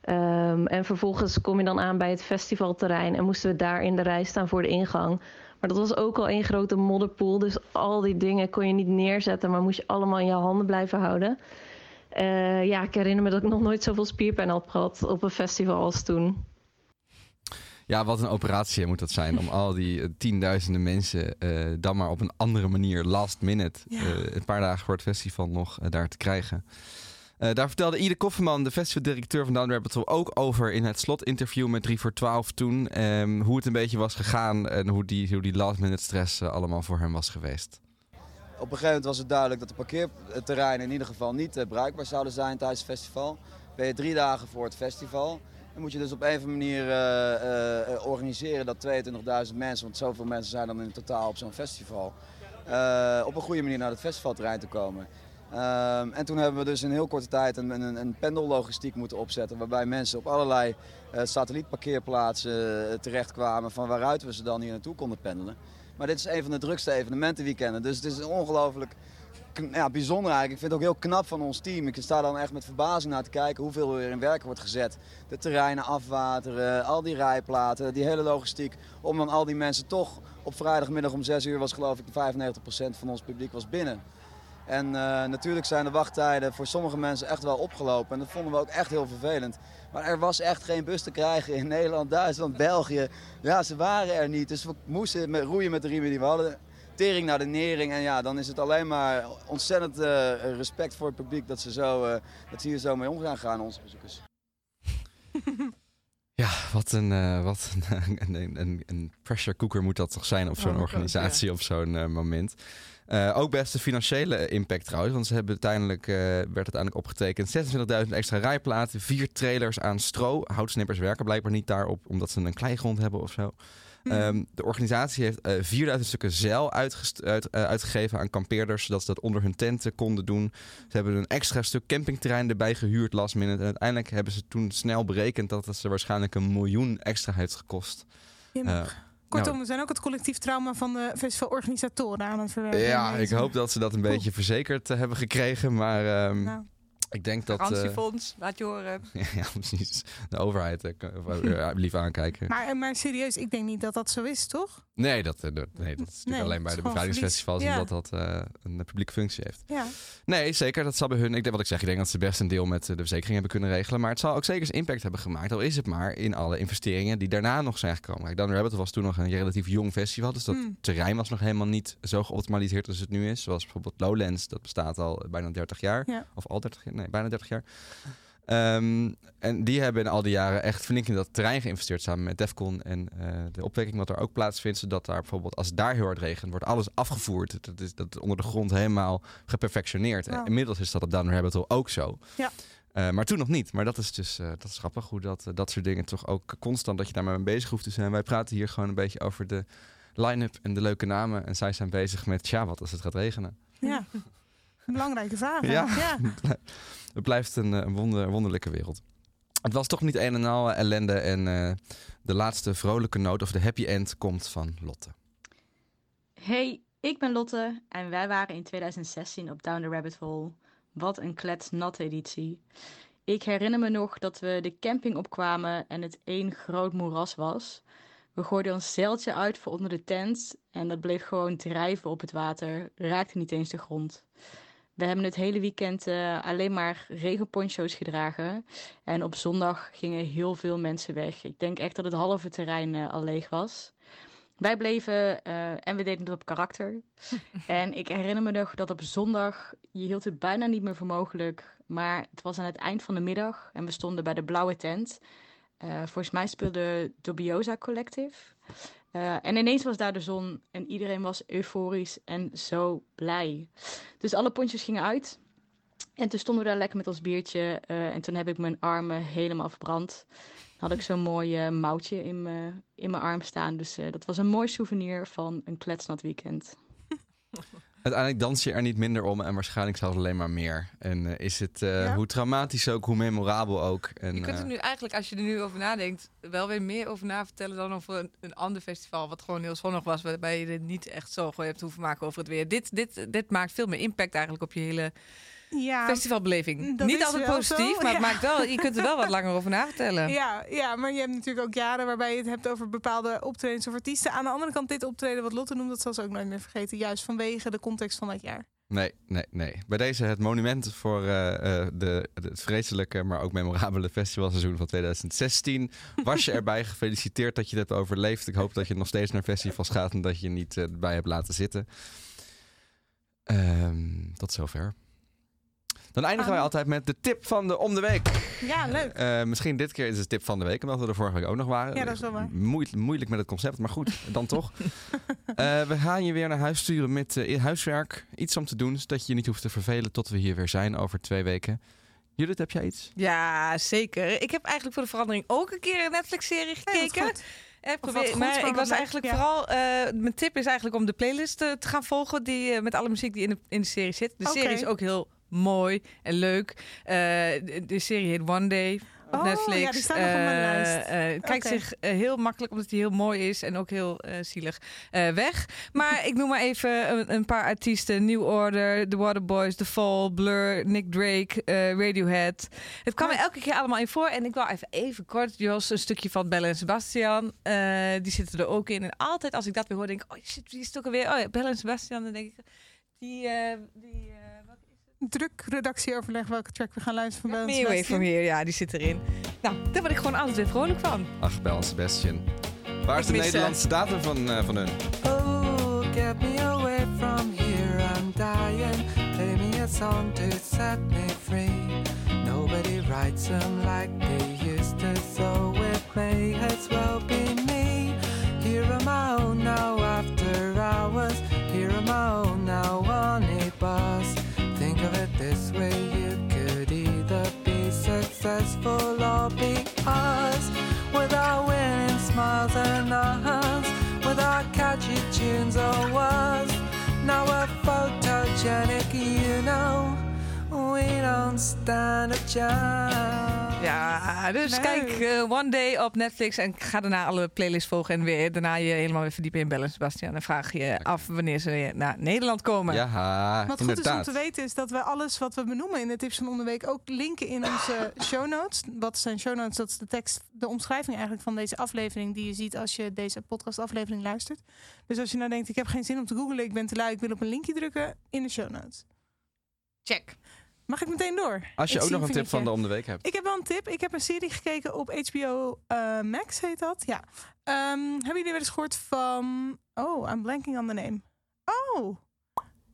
Ehm, en vervolgens kom je dan aan bij het festivalterrein en moesten we daar in de rij staan voor de ingang. Maar dat was ook al één grote modderpoel, dus al die dingen kon je niet neerzetten, maar moest je allemaal in je handen blijven houden. Eh, ja, ik herinner me dat ik nog nooit zoveel spierpijn had gehad op een festival als toen. Ja, wat een operatie moet dat zijn om al die eh, tienduizenden mensen eh, dan maar op een andere manier, last minute, Ja. eh, een paar dagen voor het festival nog daar te krijgen. Eh, daar vertelde Ide Kofferman, de festivaldirecteur van Down Rabbit ook over in het slotinterview met 3 voor 12 toen. ehm, hoe het een beetje was gegaan en hoe die, hoe die last minute stress eh, allemaal voor hem was geweest. Op een gegeven moment was het duidelijk dat de parkeerterreinen in ieder geval niet eh, bruikbaar zouden zijn tijdens het festival. Ben je drie dagen voor het festival. Dan moet je dus op een of andere manier organiseren dat 22.000 mensen, want zoveel mensen zijn dan in totaal op zo'n festival, op een goede manier naar het festivalterrein te komen. Ehm, en toen hebben we dus in heel korte tijd een, een, een pendellogistiek moeten opzetten. Waarbij mensen op allerlei eh, satellietparkeerplaatsen eh, terechtkwamen. Van waaruit we ze dan hier naartoe konden pendelen. Maar dit is een van de drukste evenementenweekenden. Dus het is ongelooflijk ja, bijzonder eigenlijk. Ik vind het ook heel knap van ons team. Ik sta dan echt met verbazing naar te kijken hoeveel er in werk wordt gezet. De terreinen afwateren, al die rijplaten, die hele logistiek. Om dan al die mensen toch op vrijdagmiddag om 6 uur was geloof ik 95% van ons publiek was binnen. En eh, natuurlijk zijn de wachttijden voor sommige mensen echt wel opgelopen. En dat vonden we ook echt heel vervelend. Maar er was echt geen bus te krijgen in [laughs] Nederland, Duitsland, België. Ja, ze waren er niet. Dus we moesten met, roeien met de riemen die we hadden. Tering naar de nering. En ja, dan is het alleen maar ontzettend eh, respect voor het publiek dat ze, zo, eh, dat ze hier zo mee om gaan onze bezoekers. [laughs] Ja, wat een, eh, wat [laughs] een, een, een, een pressure cooker moet dat toch zijn op zo'n Oh, organisatie op zo'n moment. Eh, ook best de financiële impact trouwens, want ze hebben uiteindelijk, eh, werd uiteindelijk opgetekend 26.000 extra rijplaten, vier trailers aan stro. Houtsnippers werken blijkbaar niet daarop, omdat ze een kleigrond hebben of zo. Ehm, de organisatie heeft eh 4000 stukken zeil uit, eh, uitgegeven aan kampeerders, zodat ze dat onder hun tenten konden doen. Ze hebben een extra stuk campingterrein erbij gehuurd last minute. En uiteindelijk hebben ze toen snel berekend dat het ze waarschijnlijk een miljoen extra heeft gekost. Eh, Kortom, nou, we zijn ook het collectief trauma van de festivalorganisatoren aan het verwerken. ja, ik hoop dat ze dat een beetje verzekerd eh, hebben gekregen. Maar ehm, Nou. Ik denk dat... eh, Garantiefonds, laat je horen. [laughs] ja, precies. De overheid eh, eh, lief aankijken. Maar, eh, maar serieus, ik denk niet dat dat zo is, toch? Nee, dat, eh, dat- nee, dat is natuurlijk Nee, alleen bij de bevrijdingsfestivals omdat dat eh, een publieke functie heeft. Ja. Nee, zeker. Dat zal bij hun. Ik denk wat ik zeg. Ik denk dat ze best een deel met eh, de verzekering hebben kunnen regelen. Maar het zal ook zeker zijn impact hebben gemaakt. Al is het maar in alle investeringen die daarna nog zijn gekomen. Kijk, the Rabbit was toen nog een relatief jong festival. Dus dat Hmm. terrein was nog helemaal niet zo geoptimaliseerd als het nu is. Zoals bijvoorbeeld Lowlands. Dat bestaat al bijna 30 jaar. Ja. Of al 30 jaar. Nee, bijna 30 jaar. Ehm, en die hebben in al die jaren echt flink in dat terrein geïnvesteerd samen met Defcon en eh, de opwekking wat er ook plaatsvindt. Zodat daar bijvoorbeeld, als het daar heel hard regent, wordt alles afgevoerd. Dat is, dat onder de grond helemaal geperfectioneerd. En inmiddels is dat op Down Rabbit Hole ook zo. Ja. Eh, maar toen nog niet. Maar dat is dus eh, dat is grappig hoe dat, dat soort dingen toch ook constant dat je daar maar mee bezig hoeft te zijn. Wij praten hier gewoon een beetje over de line-up en de leuke namen. En zij zijn bezig met, tja, wat als het gaat regenen? Ja. [laughs] Belangrijke vraag. Ja. ja. [laughs] Het blijft een, eh, een wonder, wonderlijke wereld. Het was toch niet een en al eh, ellende. En eh, de laatste vrolijke noot of de happy end komt van Lotte. Hey, ik ben Lotte en wij waren in 2016 op Down the Rabbit Hole. Wat een kletsnatte editie. Ik herinner me nog dat we de camping opkwamen en het één groot moeras was. We gooiden ons zeiltje uit voor onder de tent en dat bleef gewoon drijven op het water, raakte niet eens de grond. We hebben het hele weekend eh, alleen maar regenponcho's gedragen. En op zondag gingen heel veel mensen weg. Ik denk echt dat het halve terrein eh, al leeg was. Wij bleven eh, en we deden het op karakter. [laughs] en ik herinner me nog dat op zondag, je hield het bijna niet meer voor mogelijk. Maar het was aan het eind van de middag en we stonden bij de blauwe tent. Volgens mij speelde Dobiosa Collective. Eh, en ineens was daar de zon en iedereen was euforisch en zo blij. Dus alle pontjes gingen uit. En toen stonden we daar lekker met ons biertje. eh, en toen heb ik mijn armen helemaal verbrand. Dan had ik zo'n mooi eh, moutje in mijn in mijn arm staan. Dus dat was een mooi souvenir van een kletsnat weekend. [laughs] Uiteindelijk dans je er niet minder om en waarschijnlijk zelfs alleen maar meer. En eh, is het eh, Ja. hoe traumatisch ook, hoe memorabel ook. En, Je kunt eh, er nu eigenlijk, als je er nu over nadenkt, wel weer meer over na vertellen dan over een, een ander festival. Wat gewoon heel zonnig was, waarbij je er niet echt zo gewoon hebt hoeven maken over het weer. Dit, dit, dit maakt veel meer impact eigenlijk op je hele Ja, festivalbeleving. dat niet altijd positief, zo, maar het maakt wel, je kunt er wel wat [laughs] langer over na vertellen. Ja, ja, maar je hebt natuurlijk ook jaren waarbij je het hebt over bepaalde optredens of artiesten. Aan de andere kant, dit optreden wat Lotte noemt, dat zal ze ook nooit meer vergeten. Juist vanwege de context van dat jaar. Nee, nee, nee. Bij deze het monument voor eh, eh, de, het vreselijke, maar ook memorabele festivalseizoen van 2016. Was je erbij [laughs] gefeliciteerd dat je dit hebt overleefd. Ik hoop dat je nog steeds naar festivals gaat en dat je je niet eh, erbij hebt laten zitten. Ehm, tot zover. Dan eindigen wij altijd met de tip van de om de week. Ja, leuk. Eh, misschien dit keer is het de tip van de week, omdat we er vorige week ook nog waren. Ja, dat is wel waar. Moeilijk, moeilijk met het concept, maar goed, [laughs] dan toch. Eh, we gaan je weer naar huis sturen met eh, huiswerk. Iets om te doen, zodat je je niet hoeft te vervelen tot we hier weer zijn over twee weken. Judith, heb jij iets? Ja, zeker. Ik heb eigenlijk voor de verandering ook een keer een Netflix-serie gekeken. Wat geprobeerd- goed, maar maar ik was leuk, eigenlijk ja. vooral. eh, mijn tip is eigenlijk om de playlist eh, te gaan volgen. Die, eh, met alle muziek die in de, in de serie zit. De serie is ook heel mooi en leuk. Eh, de, de serie heet One Day. Op Oh, Netflix. ja, die staat nog op mijn Eh, lijst. eh, het kijkt zich heel makkelijk, omdat hij heel mooi is en ook heel zielig, weg. Maar ik noem maar even een, een paar artiesten: New Order, The Waterboys, The Fall, Blur, Nick Drake, Radiohead. Het kwam er elke keer allemaal in voor. En ik wil even, even kort, Jos, een stukje van Belle en Sebastian. Die zitten er ook in. En altijd als ik dat weer hoor, denk ik: oh shit, wie is het ook alweer? Oh ja, Belle en Sebastian. Dan denk ik: die. die Druk redactieoverleg welke track we gaan luisteren van Me Away From Here, ja, die zit erin. Nou, daar word ik gewoon altijd weer vrolijk van. Ach, Bel en Sebastian. Waar is Ik de ze. Nederlandse datum van, eh, van hun? Oh, get me away from here, I'm dying. Play me a song to set me free. Nobody writes them like they used to, so it may as well be successful or be us. Without winning smiles and hugs, without catchy tunes or words. Now we're photogenic, you know. We don't stand a chance. Ja, dus kijk eh, One Day op Netflix en ga daarna alle playlists volgen. En weer, daarna je helemaal weer verdiepen in Bellen Sebastian. En vraag je af wanneer ze weer naar Nederland komen. Ja, Wat goed is om te weten is dat we alles wat we benoemen in de tips van onder de week ook linken in onze [laughs] show notes. Wat zijn show notes? Dat is de tekst, de omschrijving eigenlijk van deze aflevering die je ziet als je deze podcastaflevering luistert. Dus als je nou denkt, ik heb geen zin om te googlen, ik ben te lui, ik wil op een linkje drukken in de show notes. Check. Mag ik meteen door? Als je Ik ook nog een tip van de om de week hebt. Ik heb wel een tip. Ik heb een serie gekeken op HBO eh, Max, heet dat. Ja. Ehm, hebben jullie wel eens gehoord van... Oh, I'm blanking on the name. Oh.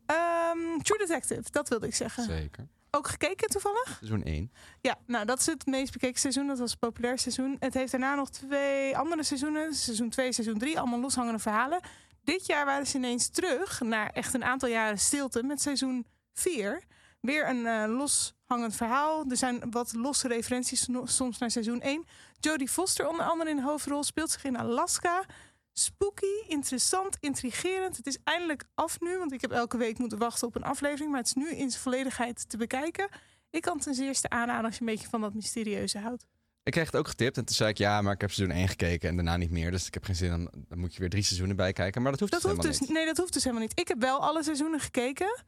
Ehm, True Detective, dat wilde ik zeggen. Zeker. Ook gekeken toevallig? Seizoen 1. Ja, nou dat is het meest bekeken seizoen. Dat was het populair seizoen. Het heeft daarna nog twee andere seizoenen. Seizoen 2, seizoen 3. Allemaal loshangende verhalen. Dit jaar waren ze ineens terug naar echt een aantal jaren stilte met seizoen 4. Weer een eh, loshangend verhaal. Er zijn wat losse referenties no- soms naar seizoen 1. Jodie Foster onder andere in de hoofdrol speelt zich in Alaska. Spooky, interessant, intrigerend. Het is eindelijk af nu, want ik heb elke week moeten wachten op een aflevering. Maar het is nu in zijn volledigheid te bekijken. Ik kan ten zeerste aanraden als je een beetje van dat mysterieuze houdt. Ik kreeg het ook getipt en toen zei ik ja, maar ik heb seizoen 1 gekeken en daarna niet meer. Dus ik heb geen zin, dan, dan moet je weer drie seizoenen bij kijken. Maar dat hoeft Dat dus hoeft helemaal dus, nee, dat hoeft dus helemaal niet. Ik heb wel alle seizoenen gekeken.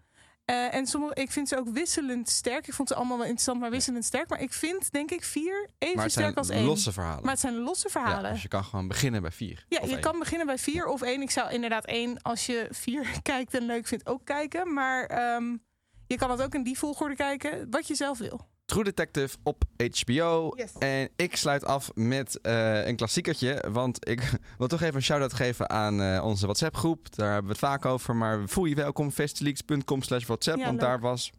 Eh, en sommige, ik vind ze ook wisselend sterk. Ik vond ze allemaal wel interessant, maar wisselend sterk. Maar ik vind, denk ik, vier even niet. Maar het sterk zijn als één. losse verhalen. Maar het zijn losse verhalen. Ja, dus je kan gewoon beginnen bij vier. Ja, je één. kan beginnen bij vier of één. Ik zou inderdaad één, als je vier [laughs] kijkt en leuk vindt, ook kijken. Maar ehm, je kan het ook in die volgorde kijken, wat je zelf wil. True Detective op HBO. Yes. En ik sluit af met eh, een klassiekertje. Want ik [laughs] wil toch even een shout-out geven aan eh, onze WhatsApp-groep. Daar hebben we het vaak over. Maar voel je welkom, festileaks.com slash WhatsApp. Ja, want leuk. daar was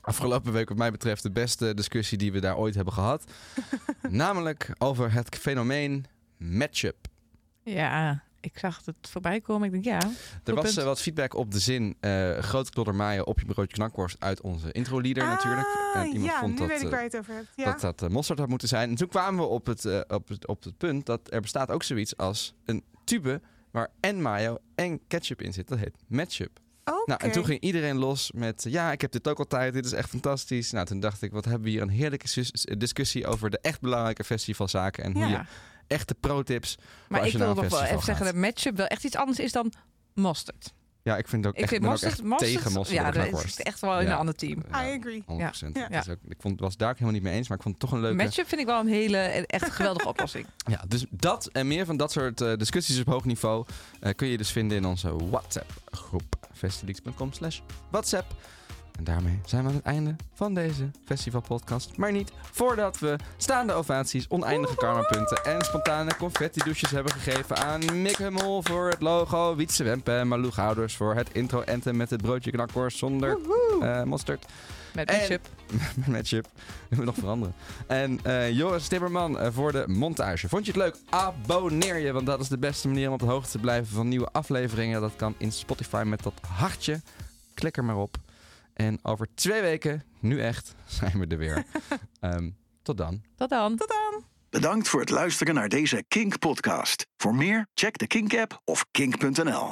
afgelopen week wat mij betreft de beste discussie die we daar ooit hebben gehad. [laughs] Namelijk over het fenomeen matchup. Ja, ik zag het voorbij komen. Ik denk ja. Er was eh, wat feedback op de zin eh grote kloddermaaien op je broodje knakworst uit onze intro-leader natuurlijk. En Ah, iemand ja, vond dat, weet ik eh, waar je het over hebt. Ja. dat dat mosterd had moeten zijn. En toen kwamen we op het, op, het, op het punt dat er bestaat ook zoiets als een tube waar en mayo en ketchup in zit. Dat heet matchup. Nou, en toen ging iedereen los met... Ja, ik heb dit ook altijd. Dit is echt fantastisch. Nou, toen dacht ik, wat hebben we hier een heerlijke discussie... over de echt belangrijke festivalzaken. En hoe Ja. je echte pro-tips... Maar ik wil nog wel even zeggen dat matchup wel echt iets anders is dan mosterd. Ja, ik vind ook Ik echt, vind mosterd, ook echt mosterd- tegen mosterd ja, dat is echt wel in een ander team. I agree. 100%. Ja. Het is ook, ik vond, was daar ook helemaal niet mee eens, maar ik vond het toch een leuke... Matchup vind ik wel een hele, echt geweldige [laughs] oplossing. Ja, dus dat en meer van dat soort eh, discussies op hoog niveau eh, kun je dus vinden in onze WhatsApp-groep. festileaks.com slash WhatsApp. En daarmee zijn we aan het einde van deze festivalpodcast. Maar niet voordat we staande ovaties, oneindige karmapunten en spontane confetti-douches hebben gegeven aan Mick Hummel voor het logo, Wietse Wempe en Malou Gouders voor het intro-enten met het broodje knakworst zonder eh mosterd. Met matchup. [laughs] met matchup. Dat moet nog veranderen. En eh, Joris Timmerman eh, voor de montage. Vond je het leuk? Abonneer je, want dat is de beste manier om op de hoogte te blijven van nieuwe afleveringen. Dat kan in Spotify met dat hartje. Klik er maar op. En over twee weken, nu echt, [laughs] zijn we er weer. [laughs] Ehm, tot dan. Tot dan. Tot dan. Bedankt voor het luisteren naar deze Kink podcast. Voor meer, check de Kink app of kink.nl.